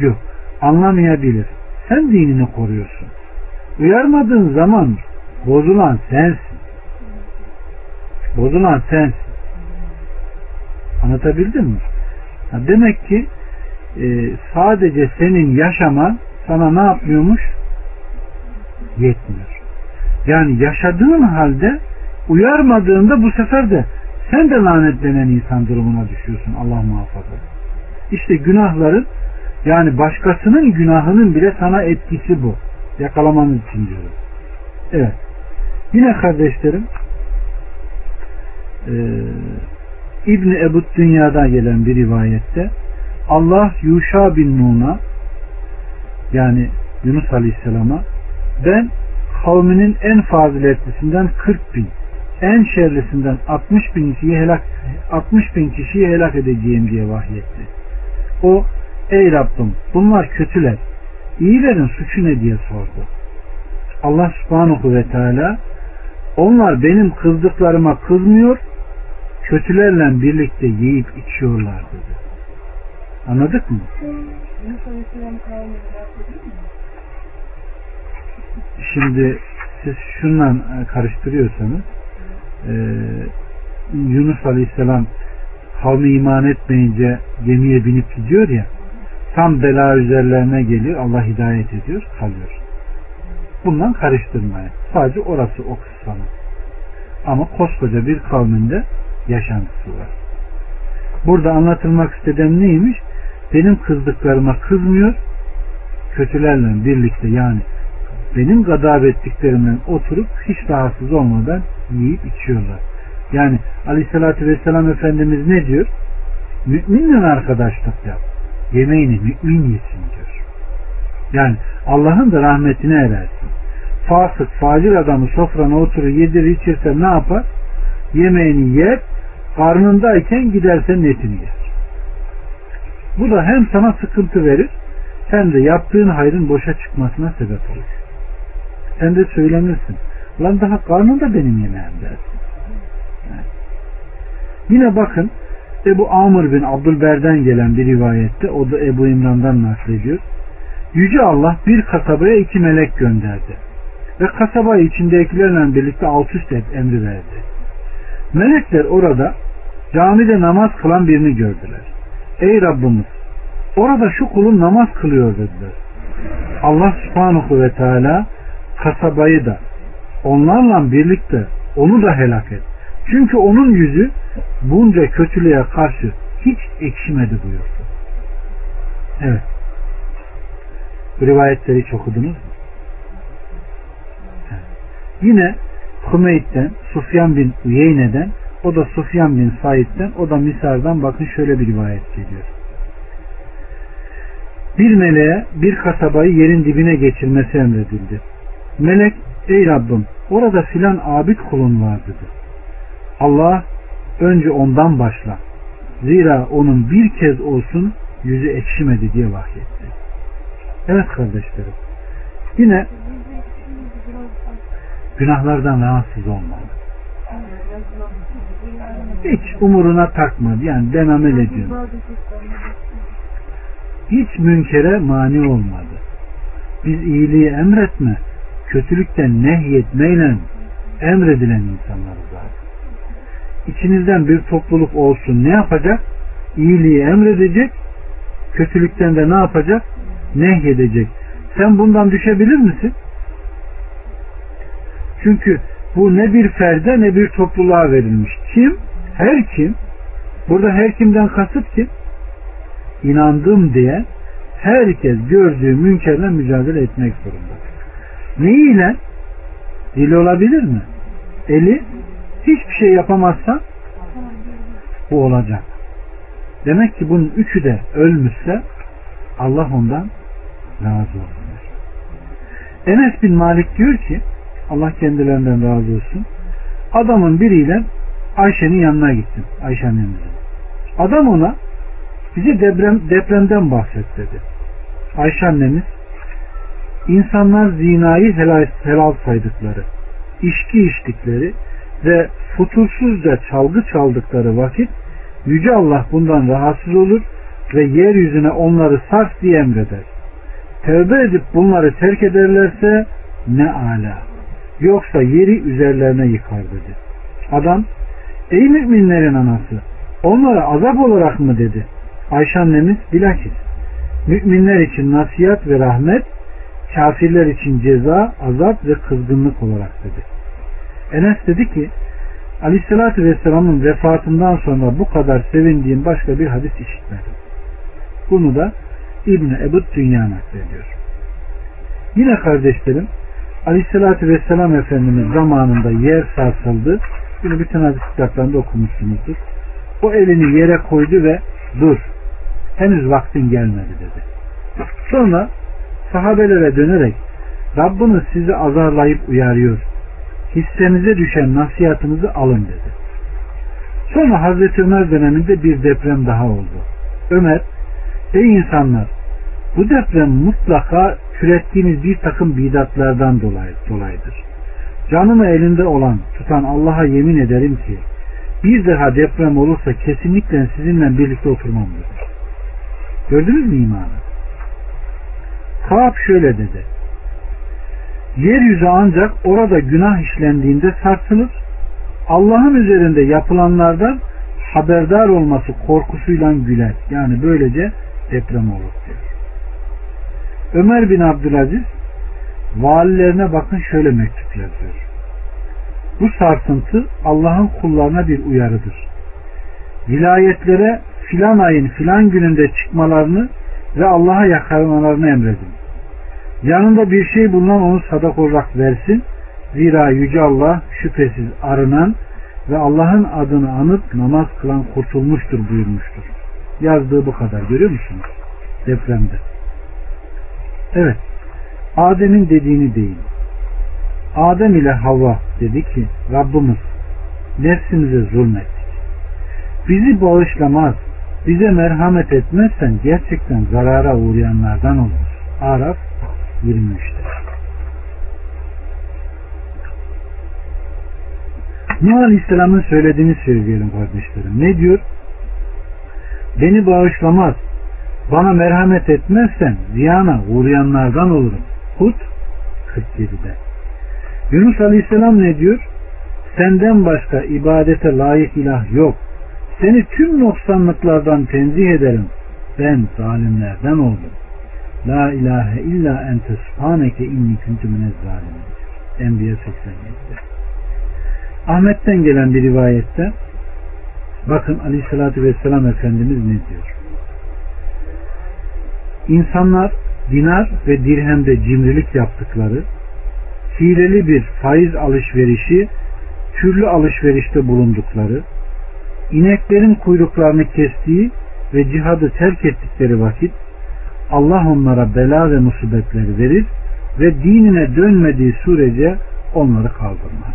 yok. Anlamayabilir. Sen dinini koruyorsun. Uyarmadığın zaman bozulan sensin. Bozulan sensin. Anlatabildim mi? Ha demek ki e, sadece senin yaşaman sana ne yapmıyormuş? Yetmiyor. Yani yaşadığın halde uyarmadığında bu sefer de sen de lanetlenen insan durumuna düşüyorsun. Allah muhafaza. İşte günahların yani başkasının günahının bile sana etkisi bu. Yakalamanız için diyorum. Evet. Yine kardeşlerim e, İbni Ebu Dünya'da gelen bir rivayette Allah Yuşa bin Nun'a yani Yunus Aleyhisselam'a ben kavminin en faziletlisinden 40 bin en şerlisinden 60 bin kişiyi helak 60 bin kişiyi helak edeceğim diye vahyetti. O ey Rabbim bunlar kötüler. İyilerin suçu ne diye sordu. Allah subhanahu ve teala onlar benim kızdıklarıma kızmıyor kötülerle birlikte yiyip içiyorlar dedi. Anladık mı? Şimdi siz şundan karıştırıyorsanız e, Yunus Aleyhisselam kavmi iman etmeyince gemiye binip gidiyor ya tam bela üzerlerine geliyor Allah hidayet ediyor kalıyor. Bundan karıştırmaya. Sadece orası o kıssanın. Ama koskoca bir kavminde yaşantısı var. Burada anlatılmak istediğim neymiş? Benim kızdıklarıma kızmıyor, kötülerle birlikte yani benim gadab ettiklerimden oturup hiç rahatsız olmadan yiyip içiyorlar. Yani aleyhissalatü vesselam Efendimiz ne diyor? Müminle arkadaşlık yap. Yemeğini mümin yesin diyor. Yani Allah'ın da rahmetine erersin. Fasık, facir adamı sofrana oturur yedir içirse ne yapar? Yemeğini yer, karnındayken gidersen netini yer. Bu da hem sana sıkıntı verir, hem de yaptığın hayrın boşa çıkmasına sebep olur. Sen de söylenirsin. Lan daha karnında benim yemeğim dersin. Yani. Yine bakın Ebu Amr bin Abdülber'den gelen bir rivayette o da Ebu İmran'dan naklediyor. Yüce Allah bir kasabaya iki melek gönderdi. Ve kasabayı içindekilerle birlikte alt üst et emri verdi. Melekler orada camide namaz kılan birini gördüler. Ey Rabbimiz orada şu kulun namaz kılıyor dediler. Allah subhanahu ve teala kasabayı da onlarla birlikte onu da helak et. Çünkü onun yüzü bunca kötülüğe karşı hiç ekşimedi buyurdu. Evet. Bu rivayetleri hiç okudunuz mu? Evet. Yine Hümeyd'den, Sufyan bin Uyeyne'den, o da Sufyan bin Said'den, o da Misar'dan bakın şöyle bir rivayet geliyor. Bir meleğe bir kasabayı yerin dibine geçirmesi emredildi. Melek, ey Rabbim orada filan abid kulun var dedi. Allah önce ondan başla. Zira onun bir kez olsun yüzü ekşimedi diye vahyetti. Evet kardeşlerim. Yine günahlardan rahatsız olmalı. Hiç umuruna takmadı. Yani ben amel. Hiç münkere mani olmadı. Biz iyiliği emretme, kötülükten nehyetmeyle emredilen insanlarız. İçinizden bir topluluk olsun ne yapacak? İyiliği emredecek, kötülükten de ne yapacak? Nehyedecek. Sen bundan düşebilir misin? Çünkü bu ne bir ferde ne bir topluluğa verilmiş. Kim? Her kim? Burada her kimden kasıt kim? İnandım diye herkes gördüğü münkerle mücadele etmek zorunda. Neyiyle? Dili olabilir mi? Eli hiçbir şey yapamazsa bu olacak. Demek ki bunun üçü de ölmüşse Allah ondan razı olsun. Enes bin Malik diyor ki Allah kendilerinden razı olsun. Adamın biriyle Ayşe'nin yanına gittim. Ayşe annemizin. Adam ona bize deprem, depremden bahset dedi. Ayşe annemiz insanlar zinayı helal, helal saydıkları, içki içtikleri ve futursuzca çalgı çaldıkları vakit Yüce Allah bundan rahatsız olur ve yeryüzüne onları sars diye emreder. Tevbe edip bunları terk ederlerse ne ala. Yoksa yeri üzerlerine yıkar dedi. Adam ey müminlerin anası onlara azap olarak mı dedi. Ayşe annemiz bilakis müminler için nasihat ve rahmet kafirler için ceza, azap ve kızgınlık olarak dedi. Enes dedi ki Aleyhisselatü Vesselam'ın vefatından sonra bu kadar sevindiğim başka bir hadis işitmedim. Bunu da İbni Ebu Dünya naklediyor. Yine kardeşlerim Aleyhisselatü Vesselam Efendimiz zamanında yer sarsıldı. Bunu bütün hadis kitaplarında okumuşsunuzdur. O elini yere koydu ve dur henüz vaktin gelmedi dedi. Sonra sahabelere dönerek Rabbiniz sizi azarlayıp uyarıyor. Hissenize düşen nasihatınızı alın dedi. Sonra Hazreti Ömer döneminde bir deprem daha oldu. Ömer, ey insanlar bu deprem mutlaka türettiğiniz bir takım bidatlardan dolayı, dolayıdır. Canımı elinde olan, tutan Allah'a yemin ederim ki bir daha deprem olursa kesinlikle sizinle birlikte oturmam dedi. Gördünüz mü imanı? Kaap şöyle dedi. Yeryüzü ancak orada günah işlendiğinde sarsılır. Allah'ın üzerinde yapılanlardan haberdar olması korkusuyla güler. Yani böylece deprem olur diyor. Ömer bin Abdülaziz valilerine bakın şöyle mektup yazıyor. Bu sarsıntı Allah'ın kullarına bir uyarıdır. Vilayetlere filan ayın filan gününde çıkmalarını ve Allah'a yakarmalarını emredin. Yanında bir şey bulunan onu sadak olarak versin. Zira Yüce Allah şüphesiz arınan ve Allah'ın adını anıp namaz kılan kurtulmuştur buyurmuştur. Yazdığı bu kadar görüyor musunuz? Depremde. Evet. Adem'in dediğini değil. Adem ile Havva dedi ki Rabbimiz nefsimize zulmettik. Bizi bağışlamaz, bize merhamet etmezsen gerçekten zarara uğrayanlardan oluruz. Araf 23'te. Nuh Aleyhisselam'ın söylediğini söyleyelim kardeşlerim. Ne diyor? Beni bağışlamaz, bana merhamet etmezsen ziyana uğrayanlardan olurum. Hud 47'de. Yunus Aleyhisselam ne diyor? Senden başka ibadete layık ilah yok. Seni tüm noksanlıklardan tenzih ederim. Ben zalimlerden oldum. La ilahe illa ente subhaneke inni kuntu minez. Enbiya 87'de. Ahmet'ten gelen bir rivayette bakın aleyhissalatü vesselam Efendimiz ne diyor? İnsanlar dinar ve dirhemde cimrilik yaptıkları, hileli bir faiz alışverişi, türlü alışverişte bulundukları, ineklerin kuyruklarını kestiği ve cihadı terk ettikleri vakit Allah onlara bela ve musibetleri verir ve dinine dönmediği sürece onları kaldırmaz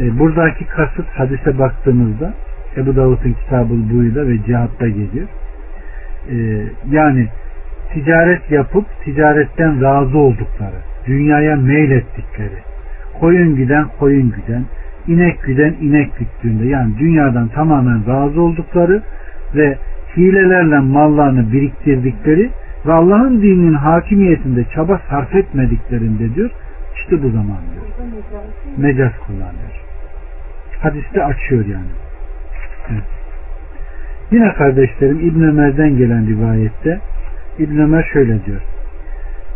e, buradaki kasıt hadise baktığımızda Ebu Davud'un kitabı Buyu'da ve cihatta geliyor. E, yani ticaret yapıp ticaretten razı oldukları, dünyaya meylettikleri, koyun giden koyun giden, inek giden inek güttüğünde yani dünyadan tamamen razı oldukları ve hilelerle mallarını biriktirdikleri ve Allah'ın dininin hakimiyetinde çaba sarf etmediklerinde diyor işte bu zaman diyor. Mecaz kullanıyor. Hadiste açıyor yani. Evet. Yine kardeşlerim İbn Ömer'den gelen rivayette İbn Ömer şöyle diyor.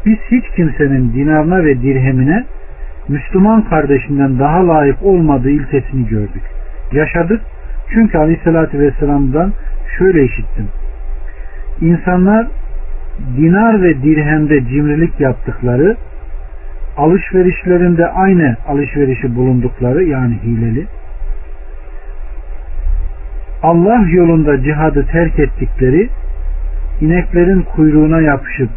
Biz hiç kimsenin dinarına ve dirhemine Müslüman kardeşinden daha layık olmadığı ilkesini gördük. Yaşadık çünkü Aleyhisselatü Vesselam'dan şöyle işittim. İnsanlar dinar ve dirhemde cimrilik yaptıkları, alışverişlerinde aynı alışverişi bulundukları yani hileli, Allah yolunda cihadı terk ettikleri, ineklerin kuyruğuna yapışıp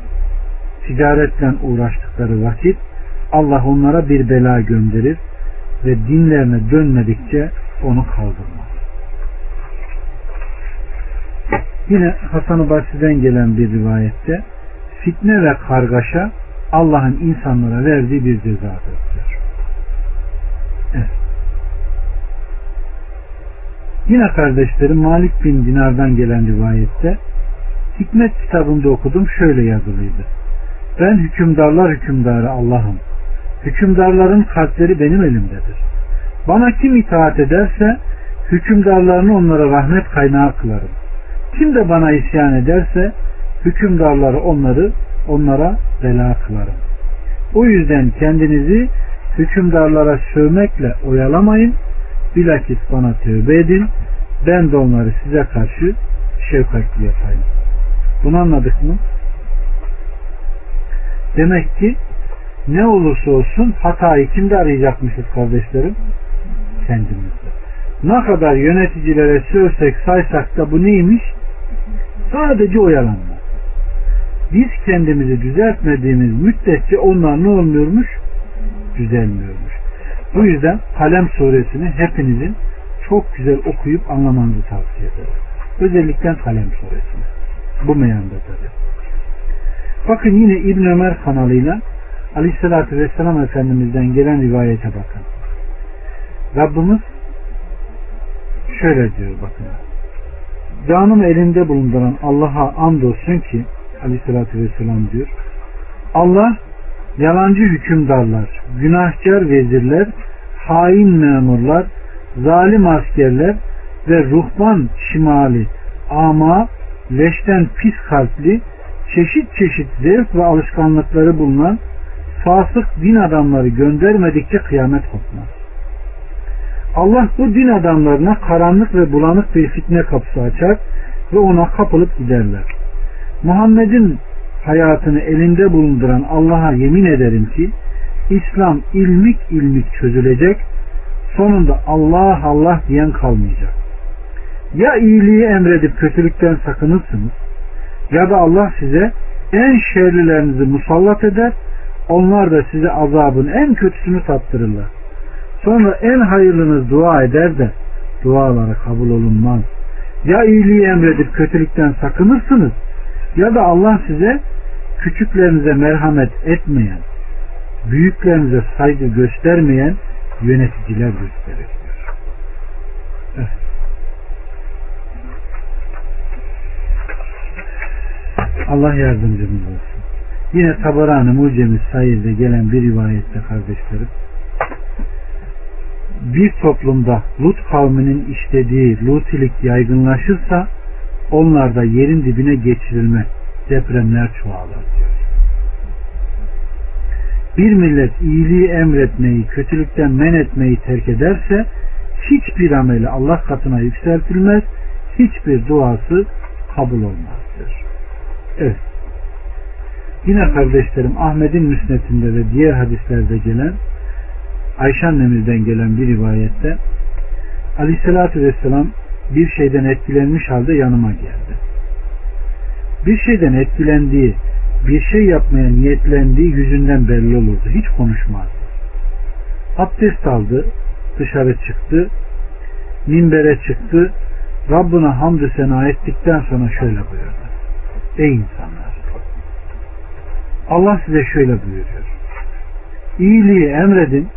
ticaretle uğraştıkları vakit Allah onlara bir bela gönderir ve dinlerine dönmedikçe onu kaldırmaz. Yine Hasan-ı Basri'den gelen bir rivayette fitne ve kargaşa Allah'ın insanlara verdiği bir cezadır diyor. Evet. Yine kardeşlerim Malik bin Dinar'dan gelen rivayette Hikmet kitabında okudum şöyle yazılıydı. Ben hükümdarlar hükümdarı Allah'ım. Hükümdarların kalpleri benim elimdedir. Bana kim itaat ederse hükümdarlarını onlara rahmet kaynağı kılarım. Kim de bana isyan ederse hükümdarları onları onlara bela kılarım. O yüzden kendinizi hükümdarlara sövmekle oyalamayın. Bilakis bana tövbe edin. Ben de onları size karşı şefkatli yapayım. Bunu anladık mı? Demek ki ne olursa olsun hatayı kimde arayacakmışız kardeşlerim? Kendimizde. Ne kadar yöneticilere sövsek saysak da bu neymiş? Sadece oyalanma. Biz kendimizi düzeltmediğimiz müddetçe onlar ne olmuyormuş? Düzelmiyormuş. Bu yüzden Kalem suresini hepinizin çok güzel okuyup anlamanızı tavsiye ederim. Özellikle Kalem suresini. Bu meyanda tabi. Bakın yine İbn Ömer kanalıyla Aleyhisselatü Vesselam Efendimiz'den gelen rivayete bakın. Rabbimiz şöyle diyor bakın. Canım elinde bulunduran Allah'a andolsun ki Aleyhisselatü Vesselam diyor. Allah yalancı hükümdarlar, günahkar vezirler, hain memurlar, zalim askerler ve ruhban şimali, ama, leşten pis kalpli, çeşit çeşit zevk ve alışkanlıkları bulunan fasık din adamları göndermedikçe kıyamet kopmaz. Allah bu din adamlarına karanlık ve bulanık bir fitne kapısı açar ve ona kapılıp giderler. Muhammed'in hayatını elinde bulunduran Allah'a yemin ederim ki İslam ilmik ilmik çözülecek sonunda Allah Allah diyen kalmayacak. Ya iyiliği emredip kötülükten sakınırsınız ya da Allah size en şerlilerinizi musallat eder onlar da size azabın en kötüsünü tattırırlar. Sonra en hayırlınız dua eder de duaları kabul olunmaz. Ya iyiliği emredip kötülükten sakınırsınız ya da Allah size küçüklerinize merhamet etmeyen, büyüklerinize saygı göstermeyen yöneticiler gösterir. Allah yardımcımız olsun. Yine Tabarani Mucemi Sair'de gelen bir rivayette kardeşlerim bir toplumda Lut kavminin işlediği lutilik yaygınlaşırsa onlarda yerin dibine geçirilme, depremler çoğalır diyor. Bir millet iyiliği emretmeyi, kötülükten men etmeyi terk ederse hiçbir ameli Allah katına yükseltilmez, hiçbir duası kabul olmaz diyor. Evet. Yine kardeşlerim Ahmet'in müsnetinde ve diğer hadislerde gelen Ayşe annemizden gelen bir rivayette Aleyhisselatü Vesselam bir şeyden etkilenmiş halde yanıma geldi. Bir şeyden etkilendiği, bir şey yapmaya niyetlendiği yüzünden belli olurdu. Hiç konuşmaz. Abdest aldı, dışarı çıktı, minbere çıktı, Rabbına hamdü sena ettikten sonra şöyle buyurdu. Ey insanlar! Allah size şöyle buyuruyor. İyiliği emredin,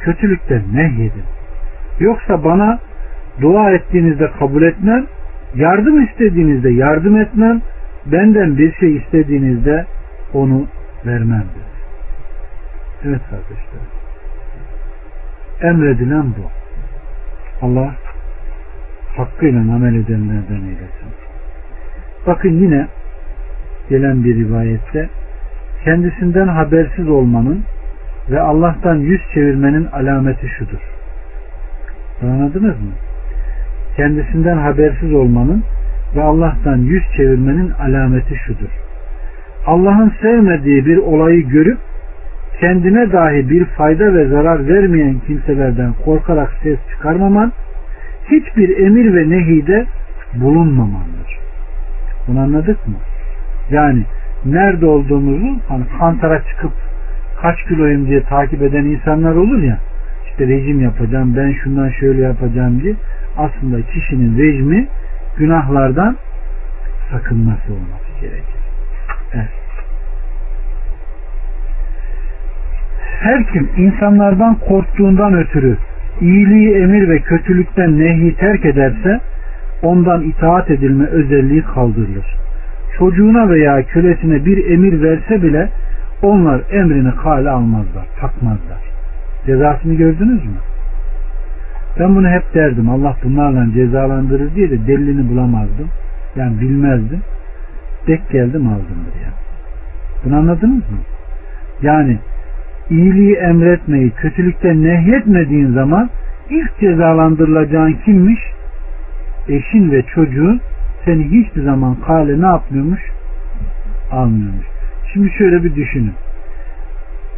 kötülükten nehyedin. Yoksa bana dua ettiğinizde kabul etmem, yardım istediğinizde yardım etmem, benden bir şey istediğinizde onu vermem. Evet kardeşler. Emredilen bu. Allah hakkıyla amel edenlerden eylesin. Bakın yine gelen bir rivayette kendisinden habersiz olmanın ve Allah'tan yüz çevirmenin alameti şudur. Anladınız mı? Kendisinden habersiz olmanın ve Allah'tan yüz çevirmenin alameti şudur. Allah'ın sevmediği bir olayı görüp kendine dahi bir fayda ve zarar vermeyen kimselerden korkarak ses çıkarmaman, hiçbir emir ve nehide bulunmamandır. Bunu anladık mı? Yani nerede olduğumuzu hani kantara çıkıp kaç kiloyum diye takip eden insanlar olur ya işte rejim yapacağım ben şundan şöyle yapacağım diye aslında kişinin rejimi günahlardan sakınması olması gerekir. Evet. Her kim insanlardan korktuğundan ötürü iyiliği emir ve kötülükten nehi terk ederse ondan itaat edilme özelliği kaldırılır. Çocuğuna veya kölesine bir emir verse bile onlar emrini kale almazlar, takmazlar. Cezasını gördünüz mü? Ben bunu hep derdim. Allah bunlarla cezalandırır diye de delilini bulamazdım. Yani bilmezdim. Dek geldim aldım buraya. Bunu anladınız mı? Yani iyiliği emretmeyi, kötülükten nehyetmediğin zaman ilk cezalandırılacağın kimmiş? Eşin ve çocuğun seni hiçbir zaman kale ne yapmıyormuş? Almıyormuş. Şimdi şöyle bir düşünün.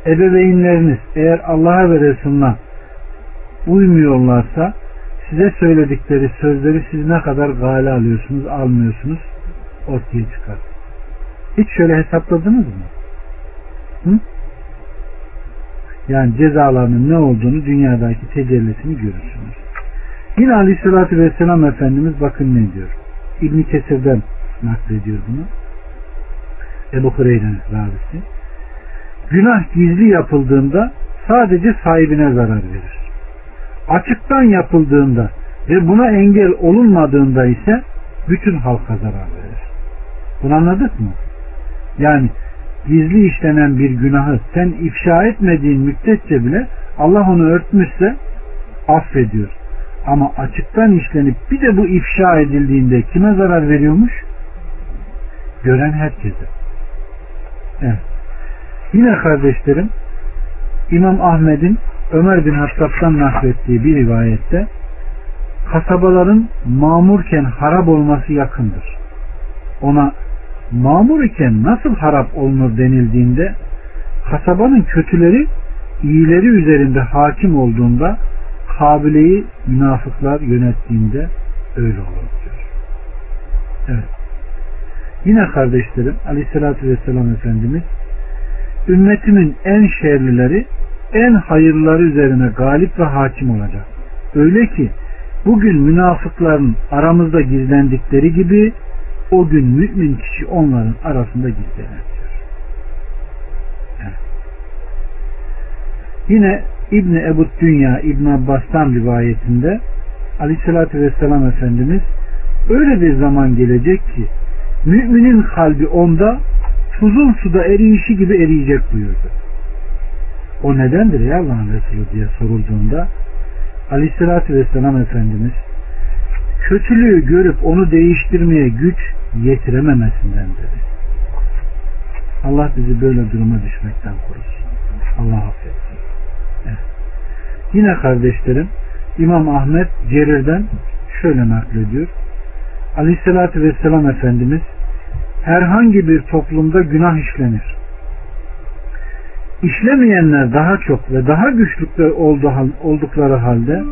Ebeveynleriniz eğer Allah'a ve Resulüne uymuyorlarsa size söyledikleri sözleri siz ne kadar gale alıyorsunuz, almıyorsunuz ortaya çıkar. Hiç şöyle hesapladınız mı? Hı? Yani cezalarının ne olduğunu dünyadaki tecellisini görürsünüz. Yine Aleyhisselatü Vesselam Efendimiz bakın ne diyor. İbn Kesir'den naklediyor bunu. Ebu Hureyre'nin ravisi. Günah gizli yapıldığında sadece sahibine zarar verir. Açıktan yapıldığında ve buna engel olunmadığında ise bütün halka zarar verir. Bunu anladık mı? Yani gizli işlenen bir günahı sen ifşa etmediğin müddetçe bile Allah onu örtmüşse affediyor. Ama açıktan işlenip bir de bu ifşa edildiğinde kime zarar veriyormuş? Gören herkese. Evet. Yine kardeşlerim İmam Ahmet'in Ömer bin Hattab'dan naklettiği bir rivayette kasabaların mamurken harap olması yakındır. Ona mamur iken nasıl harap olunur denildiğinde kasabanın kötüleri iyileri üzerinde hakim olduğunda kabileyi münafıklar yönettiğinde öyle olur diyor. Evet. Yine kardeşlerim aleyhissalatü vesselam Efendimiz ümmetimin en şerlileri en hayırları üzerine galip ve hakim olacak. Öyle ki bugün münafıkların aramızda gizlendikleri gibi o gün mümin kişi onların arasında gizlenir Evet. Yine İbni Ebu Dünya İbn Abbas'tan rivayetinde Aleyhisselatü Vesselam Efendimiz öyle bir zaman gelecek ki müminin kalbi onda tuzun suda eriyişi gibi eriyecek buyurdu. O nedendir ya Allah'ın Resulü diye sorulduğunda Aleyhisselatü Vesselam Efendimiz kötülüğü görüp onu değiştirmeye güç yetirememesinden Allah bizi böyle duruma düşmekten korusun. Allah affetsin. Yine kardeşlerim İmam Ahmet Cerir'den şöyle naklediyor. Aleyhissalatü Vesselam Efendimiz herhangi bir toplumda günah işlenir. İşlemeyenler daha çok ve daha güçlükler oldukları halde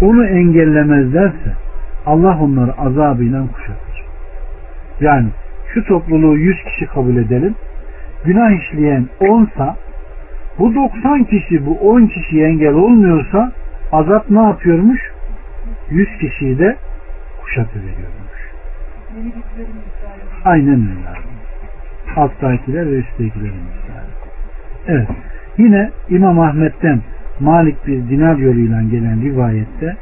onu engellemezlerse Allah onları azabıyla kuşatır. Yani şu topluluğu 100 kişi kabul edelim. Günah işleyen 10'sa bu 90 kişi bu 10 kişiye engel olmuyorsa azap ne yapıyormuş? 100 kişiyi de kuşatıveriyormuş. Aynen öyle. Alttakiler ve üsttekilerin. Evet. Yine İmam Ahmet'ten Malik bir dinar yoluyla gelen rivayette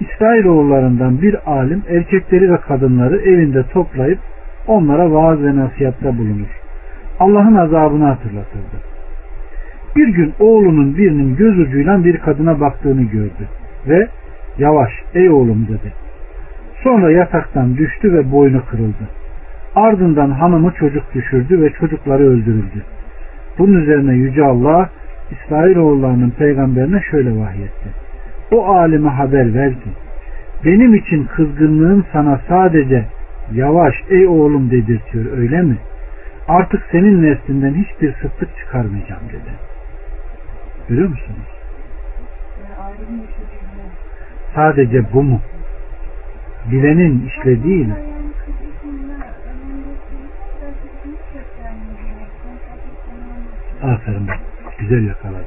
İsrailoğullarından bir alim erkekleri ve kadınları evinde toplayıp onlara vaaz ve nasihatte bulunur. Allah'ın azabını hatırlatırdı. Bir gün oğlunun birinin göz ucuyla bir kadına baktığını gördü ve yavaş ey oğlum dedi. Sonra yataktan düştü ve boynu kırıldı. Ardından hanımı çocuk düşürdü ve çocukları öldürüldü. Bunun üzerine Yüce Allah İsrailoğullarının peygamberine şöyle vahyetti. O alime haber ver ki benim için kızgınlığım sana sadece yavaş ey oğlum dedirtiyor öyle mi? Artık senin neslinden hiçbir sıtlık çıkarmayacağım dedi. Görüyor musunuz? Sadece bu mu? Bilenin işlediğiyle Aferin bak. Güzel yakaladı.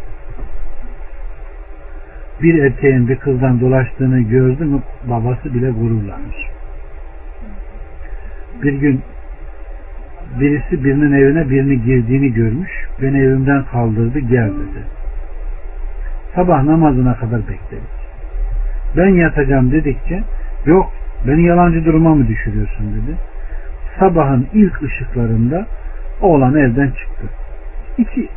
Bir erkeğin bir kızdan dolaştığını gördü mü babası bile gururlanır. Bir gün birisi birinin evine birini girdiğini görmüş. Beni evimden kaldırdı gel dedi. Sabah namazına kadar bekledik. Ben yatacağım dedikçe yok beni yalancı duruma mı düşürüyorsun dedi. Sabahın ilk ışıklarında oğlan evden çıktı. İki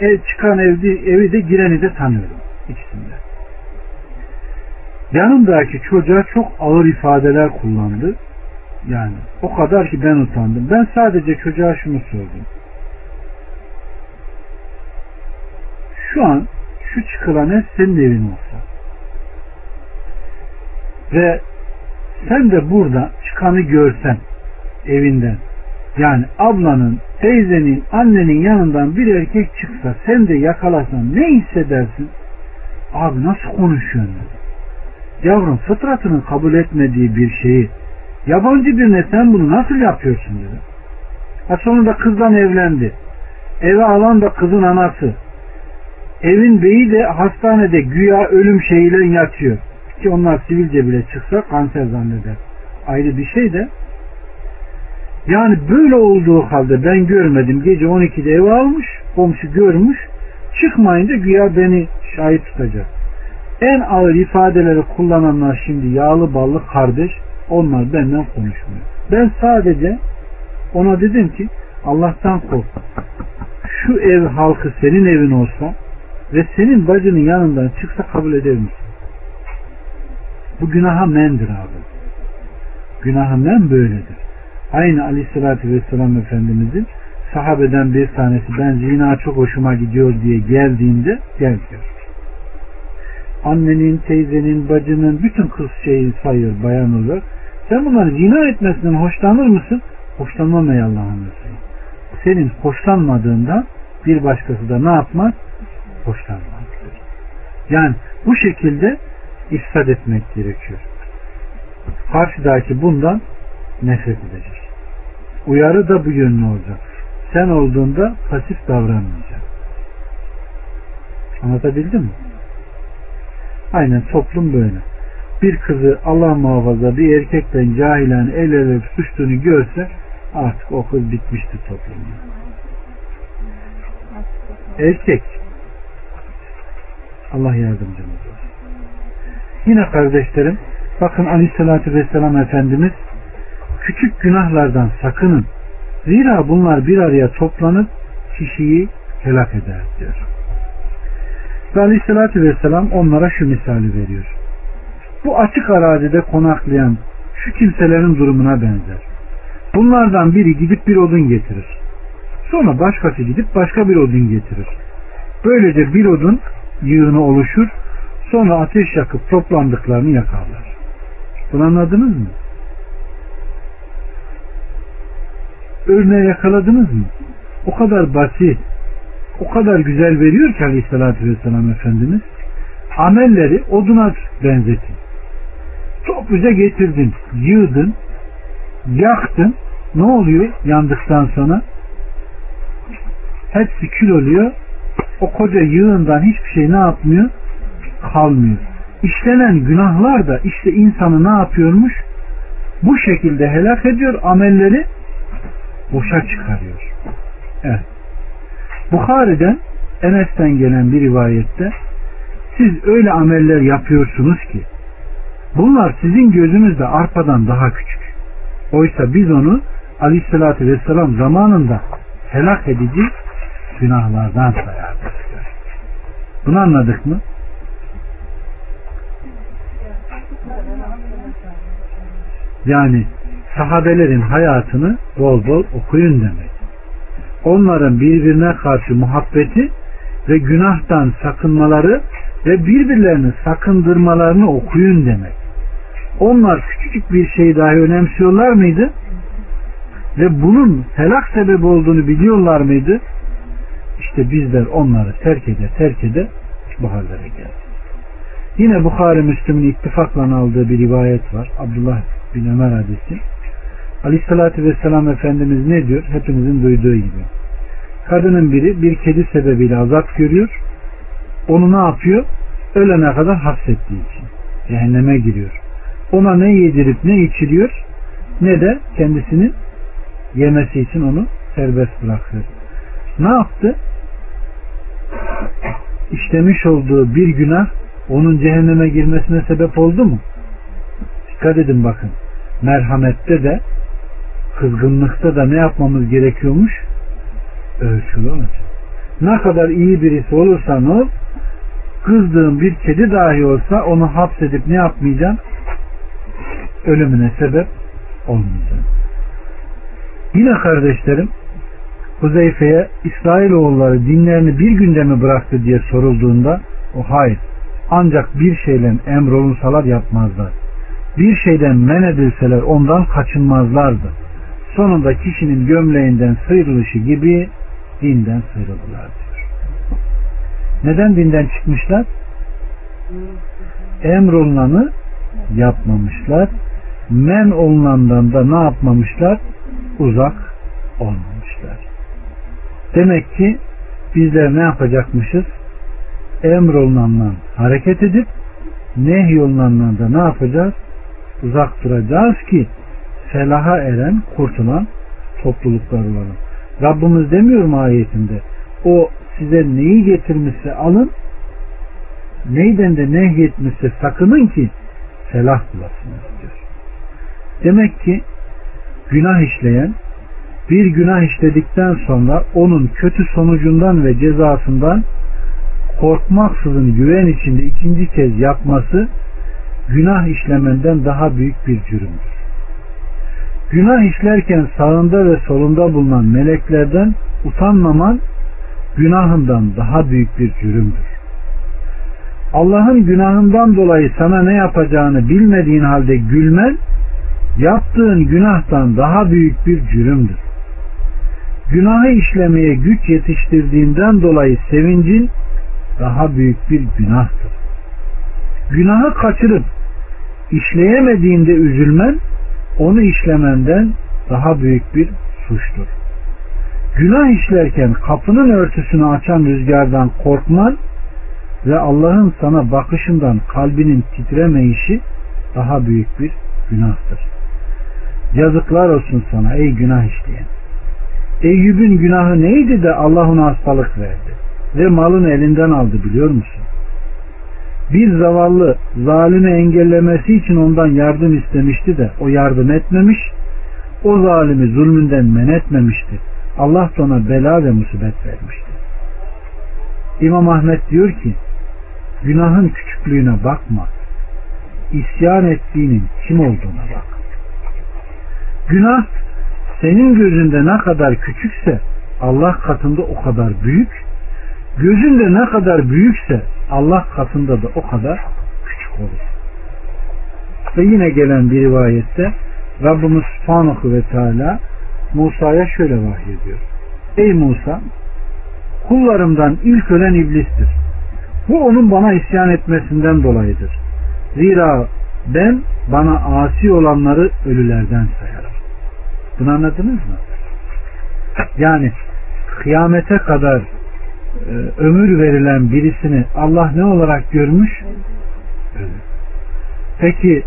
ev çıkan evde, evi de gireni de tanıyorum ikisinde. Yanımdaki çocuğa çok ağır ifadeler kullandı. Yani o kadar ki ben utandım. Ben sadece çocuğa şunu sordum. Şu an şu çıkılan ev senin evin olsa ve sen de burada çıkanı görsen evinden yani ablanın, teyzenin, annenin yanından bir erkek çıksa sen de yakalasan ne hissedersin? Abi nasıl konuşuyorsun? Yavrum fıtratının kabul etmediği bir şeyi yabancı birine sen bunu nasıl yapıyorsun dedi. Ha sonunda kızdan evlendi. Eve alan da kızın anası. Evin beyi de hastanede güya ölüm şeyiyle yatıyor. Ki onlar sivilce bile çıksa kanser zanneder. Ayrı bir şey de yani böyle olduğu halde ben görmedim. Gece 12'de eve almış. Komşu görmüş. Çıkmayınca güya beni şahit tutacak. En ağır ifadeleri kullananlar şimdi yağlı ballı kardeş. Onlar benden konuşmuyor. Ben sadece ona dedim ki Allah'tan kork. Şu ev halkı senin evin olsa ve senin bacının yanından çıksa kabul eder misin? Bu günaha mendir abi. Günaha men böyledir. Aynı aleyhissalatü vesselam Efendimizin sahabeden bir tanesi ben zina çok hoşuma gidiyor diye geldiğinde gel diyor. Annenin, teyzenin, bacının bütün kız şeyi sayıyor bayan olarak. Sen bunları zina etmesinden hoşlanır mısın? Hoşlanmam ey Allah'ın Resulü. Senin hoşlanmadığından bir başkası da ne yapmaz? Hoşlanmaz. Yani bu şekilde ifsad etmek gerekiyor. Karşıdaki bundan nefret edecek. Uyarı da bu yönlü olacak. Sen olduğunda pasif davranmayacak. Anlatabildim mi? Aynen toplum böyle. Bir kızı Allah muhafaza bir erkekten cahilen el ele suçtuğunu görse artık o kız bitmiştir toplumda. Erkek Allah yardımcımız olsun. Yine kardeşlerim bakın aleyhissalatü vesselam Efendimiz küçük günahlardan sakının. Zira bunlar bir araya toplanıp kişiyi helak eder diyor. Ve aleyhissalatü vesselam onlara şu misali veriyor. Bu açık arazide konaklayan şu kimselerin durumuna benzer. Bunlardan biri gidip bir odun getirir. Sonra başkası gidip başka bir odun getirir. Böylece bir odun yığını oluşur. Sonra ateş yakıp toplandıklarını yakarlar. Bunu anladınız mı? Örneği yakaladınız mı? O kadar basit, o kadar güzel veriyor ki aleyhissalatü vesselam Efendimiz. Amelleri oduna benzetin. Topluca getirdin, yığdın, yaktın. Ne oluyor yandıktan sonra? Hepsi kül oluyor. O koca yığından hiçbir şey ne yapmıyor? Kalmıyor. İşlenen günahlar da işte insanı ne yapıyormuş? Bu şekilde helak ediyor. Amelleri boşa çıkarıyor. Evet. Bukhari'den Enes'ten gelen bir rivayette siz öyle ameller yapıyorsunuz ki bunlar sizin gözünüzde arpadan daha küçük. Oysa biz onu aleyhissalatü vesselam zamanında helak edici günahlardan sayardık. Bunu anladık mı? Yani sahabelerin hayatını bol bol okuyun demek. Onların birbirine karşı muhabbeti ve günahtan sakınmaları ve birbirlerini sakındırmalarını okuyun demek. Onlar küçücük bir şey dahi önemsiyorlar mıydı? Ve bunun helak sebebi olduğunu biliyorlar mıydı? İşte bizler onları terk ede terk ede bu hallere geldik. Yine Bukhari Müslüm'ün ittifakla aldığı bir rivayet var. Abdullah bin Ömer hadisi. Aleyhissalatü Vesselam Efendimiz ne diyor? Hepimizin duyduğu gibi. Kadının biri bir kedi sebebiyle azap görüyor. Onu ne yapıyor? Ölene kadar hapsettiği için. Cehenneme giriyor. Ona ne yedirip ne içiriyor ne de kendisinin yemesi için onu serbest bırakıyor. Ne yaptı? İşlemiş olduğu bir günah onun cehenneme girmesine sebep oldu mu? Dikkat edin bakın. Merhamette de kızgınlıkta da ne yapmamız gerekiyormuş? Ölçülü olacak. Ne kadar iyi birisi olursan ol, kızdığın bir kedi dahi olsa onu hapsedip ne yapmayacaksın? Ölümüne sebep olmayacaksın. Yine kardeşlerim, Huzeyfe'ye İsrailoğulları dinlerini bir günde mi bıraktı diye sorulduğunda o hayır. Ancak bir şeyle emrolunsalar yapmazlar. Bir şeyden men edilseler ondan kaçınmazlardı. Sonunda kişinin gömleğinden sıyrılışı gibi dinden sıyrıldılar diyor. Neden dinden çıkmışlar? Emrolunanı yapmamışlar. Men olunandan da ne yapmamışlar? Uzak olmamışlar. Demek ki bizler ne yapacakmışız? Emrolunandan hareket edip nehyolunandan da ne yapacağız? Uzak duracağız ki felaha eren, kurtulan topluluklar olalım. Rabbimiz demiyor mu ayetinde? O size neyi getirmişse alın, neyden de nehyetmişse sakının ki felah bulasınız diyor. Demek ki günah işleyen bir günah işledikten sonra onun kötü sonucundan ve cezasından korkmaksızın güven içinde ikinci kez yapması günah işlemenden daha büyük bir cürümdür. Günah işlerken sağında ve solunda bulunan meleklerden utanmaman günahından daha büyük bir cürümdür. Allah'ın günahından dolayı sana ne yapacağını bilmediğin halde gülmen yaptığın günahtan daha büyük bir cürümdür. Günahı işlemeye güç yetiştirdiğinden dolayı sevincin daha büyük bir günahtır. Günahı kaçırıp işleyemediğinde üzülmen onu işlemenden daha büyük bir suçtur. Günah işlerken kapının örtüsünü açan rüzgardan korkman ve Allah'ın sana bakışından kalbinin titremeyişi daha büyük bir günahtır. Yazıklar olsun sana ey günah işleyen. Eyyub'un günahı neydi de Allah ona hastalık verdi ve malını elinden aldı biliyor musun? Bir zavallı zalimi engellemesi için ondan yardım istemişti de o yardım etmemiş, o zalimi zulmünden men etmemişti. Allah da ona bela ve musibet vermişti. İmam Ahmet diyor ki, günahın küçüklüğüne bakma, isyan ettiğinin kim olduğuna bak. Günah senin gözünde ne kadar küçükse Allah katında o kadar büyük. Gözünde ne kadar büyükse Allah katında da o kadar küçük olur. Ve yine gelen bir rivayette Rabbimiz Subhanahu ve Teala Musa'ya şöyle vahyediyor. Ey Musa kullarımdan ilk ölen iblistir. Bu onun bana isyan etmesinden dolayıdır. Zira ben bana asi olanları ölülerden sayarım. Bunu anladınız mı? Yani kıyamete kadar e, ömür verilen birisini Allah ne olarak görmüş? Peki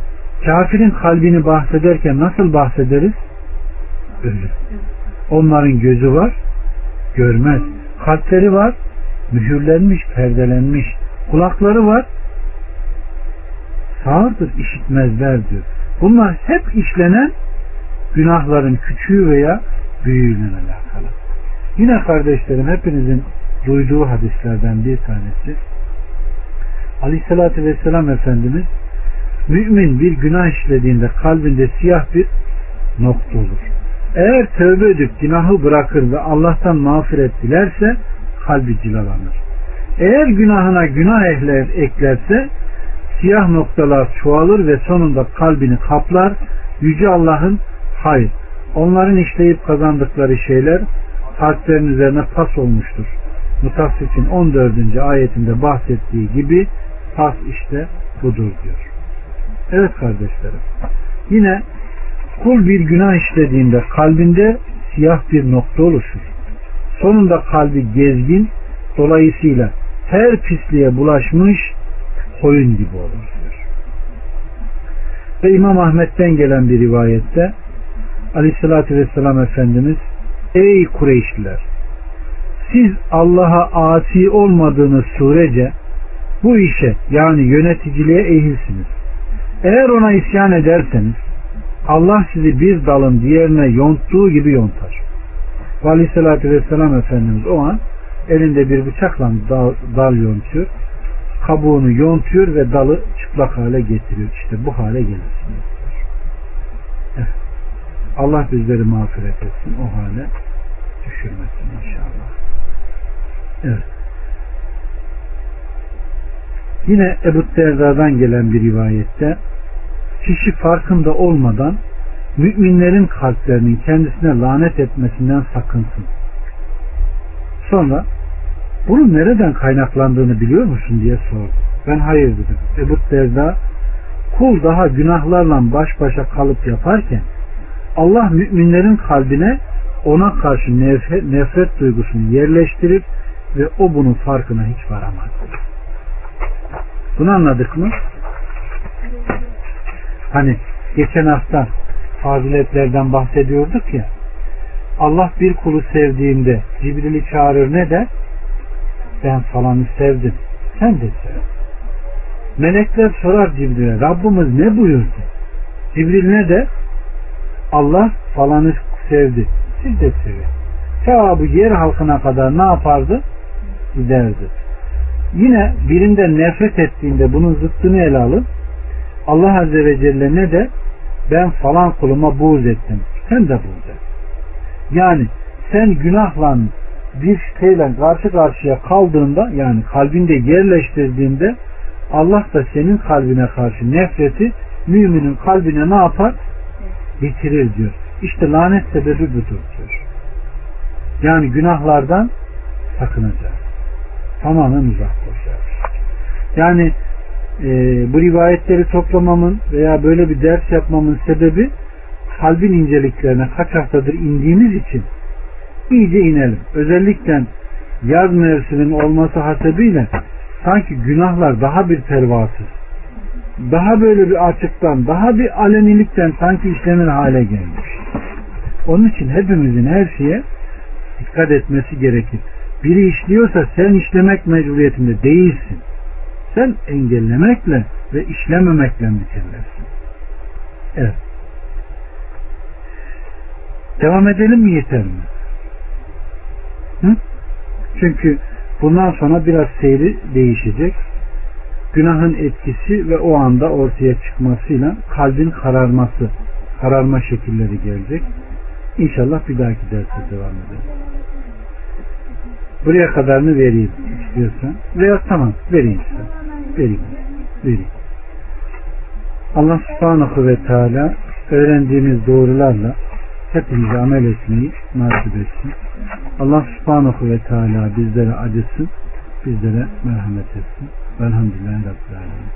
kafirin kalbini bahsederken nasıl bahsederiz? Ölü. Onların gözü var, görmez. Kalpleri var, mühürlenmiş, perdelenmiş. Kulakları var, sağırdır, işitmezler diyor. Bunlar hep işlenen günahların küçüğü veya büyüğüyle alakalı. Yine kardeşlerim hepinizin duyduğu hadislerden bir tanesi. Aleyhissalatü Vesselam Efendimiz mümin bir günah işlediğinde kalbinde siyah bir nokta olur. Eğer tövbe edip günahı bırakır ve Allah'tan mağfiret dilerse kalbi cilalanır. Eğer günahına günah ehler, eklerse siyah noktalar çoğalır ve sonunda kalbini kaplar. Yüce Allah'ın hayır onların işleyip kazandıkları şeyler kalplerin üzerine pas olmuştur. Mutaffifin 14. ayetinde bahsettiği gibi pas işte budur diyor. Evet kardeşlerim. Yine kul bir günah işlediğinde kalbinde siyah bir nokta oluşur. Sonunda kalbi gezgin, dolayısıyla her pisliğe bulaşmış koyun gibi olur diyor. Ve İmam Ahmet'ten gelen bir rivayette Aleyhisselatü Vesselam Efendimiz Ey Kureyşliler siz Allah'a asi olmadığınız sürece bu işe yani yöneticiliğe ehilsiniz. Eğer ona isyan ederseniz Allah sizi bir dalın diğerine yonttuğu gibi yontar. Ve Aleyhisselatü Vesselam Efendimiz o an elinde bir bıçakla dal, dal yontuyor. Kabuğunu yontuyor ve dalı çıplak hale getiriyor. İşte bu hale gelirsiniz. Allah bizleri mağfiret etsin. O hale düşürmesin inşallah. Evet. Yine Ebu Derda'dan gelen bir rivayette kişi farkında olmadan müminlerin kalplerinin kendisine lanet etmesinden sakınsın. Sonra bunun nereden kaynaklandığını biliyor musun diye sordu. Ben hayır dedim. Ebu Derda kul daha günahlarla baş başa kalıp yaparken Allah müminlerin kalbine ona karşı nefret, nefret duygusunu yerleştirir ve o bunun farkına hiç varamaz. Bunu anladık mı? Hani geçen hafta faziletlerden bahsediyorduk ya Allah bir kulu sevdiğinde Cibril'i çağırır ne der? Ben falanı sevdim. Sen de sev. Melekler sorar Cibril'e Rabbimiz ne buyurdu? Cibril ne der? Allah falanı sevdi. Siz de sevin. Cevabı yer halkına kadar ne yapardı? Giderdi. Yine birinden nefret ettiğinde bunun zıttını ele alın. Allah Azze ve Celle ne de ben falan kuluma buğz ettim. Sen de buğz et. Yani sen günahla bir şeyle karşı karşıya kaldığında yani kalbinde yerleştirdiğinde Allah da senin kalbine karşı nefreti müminin kalbine ne yapar? Bitirir diyor. İşte lanet sebebi budur diyor. Yani günahlardan sakınacağız. Tamamen uzak duracağız. Yani e, bu rivayetleri toplamamın veya böyle bir ders yapmamın sebebi kalbin inceliklerine kaç haftadır indiğimiz için iyice inelim. Özellikle yaz mevsiminin olması hasebiyle sanki günahlar daha bir pervasız, daha böyle bir açıktan, daha bir alenilikten sanki işlenir hale gelmiş. Onun için hepimizin her şeye dikkat etmesi gerekir. Biri işliyorsa sen işlemek mecburiyetinde değilsin. Sen engellemekle ve işlememekle mükellefsin. Evet. Devam edelim mi yeter mi? Hı? Çünkü bundan sonra biraz seyri değişecek. Günahın etkisi ve o anda ortaya çıkmasıyla kalbin kararması kararma şekilleri gelecek. İnşallah bir dahaki derse devam ederiz. Buraya kadarını vereyim istiyorsan. Veya tamam vereyim size. Vereyim. Vereyim. Allah subhanahu ve teala öğrendiğimiz doğrularla hepimize amel etmeyi nasip etsin. Allah subhanahu ve teala bizlere acısın, bizlere merhamet etsin. Velhamdülillahi.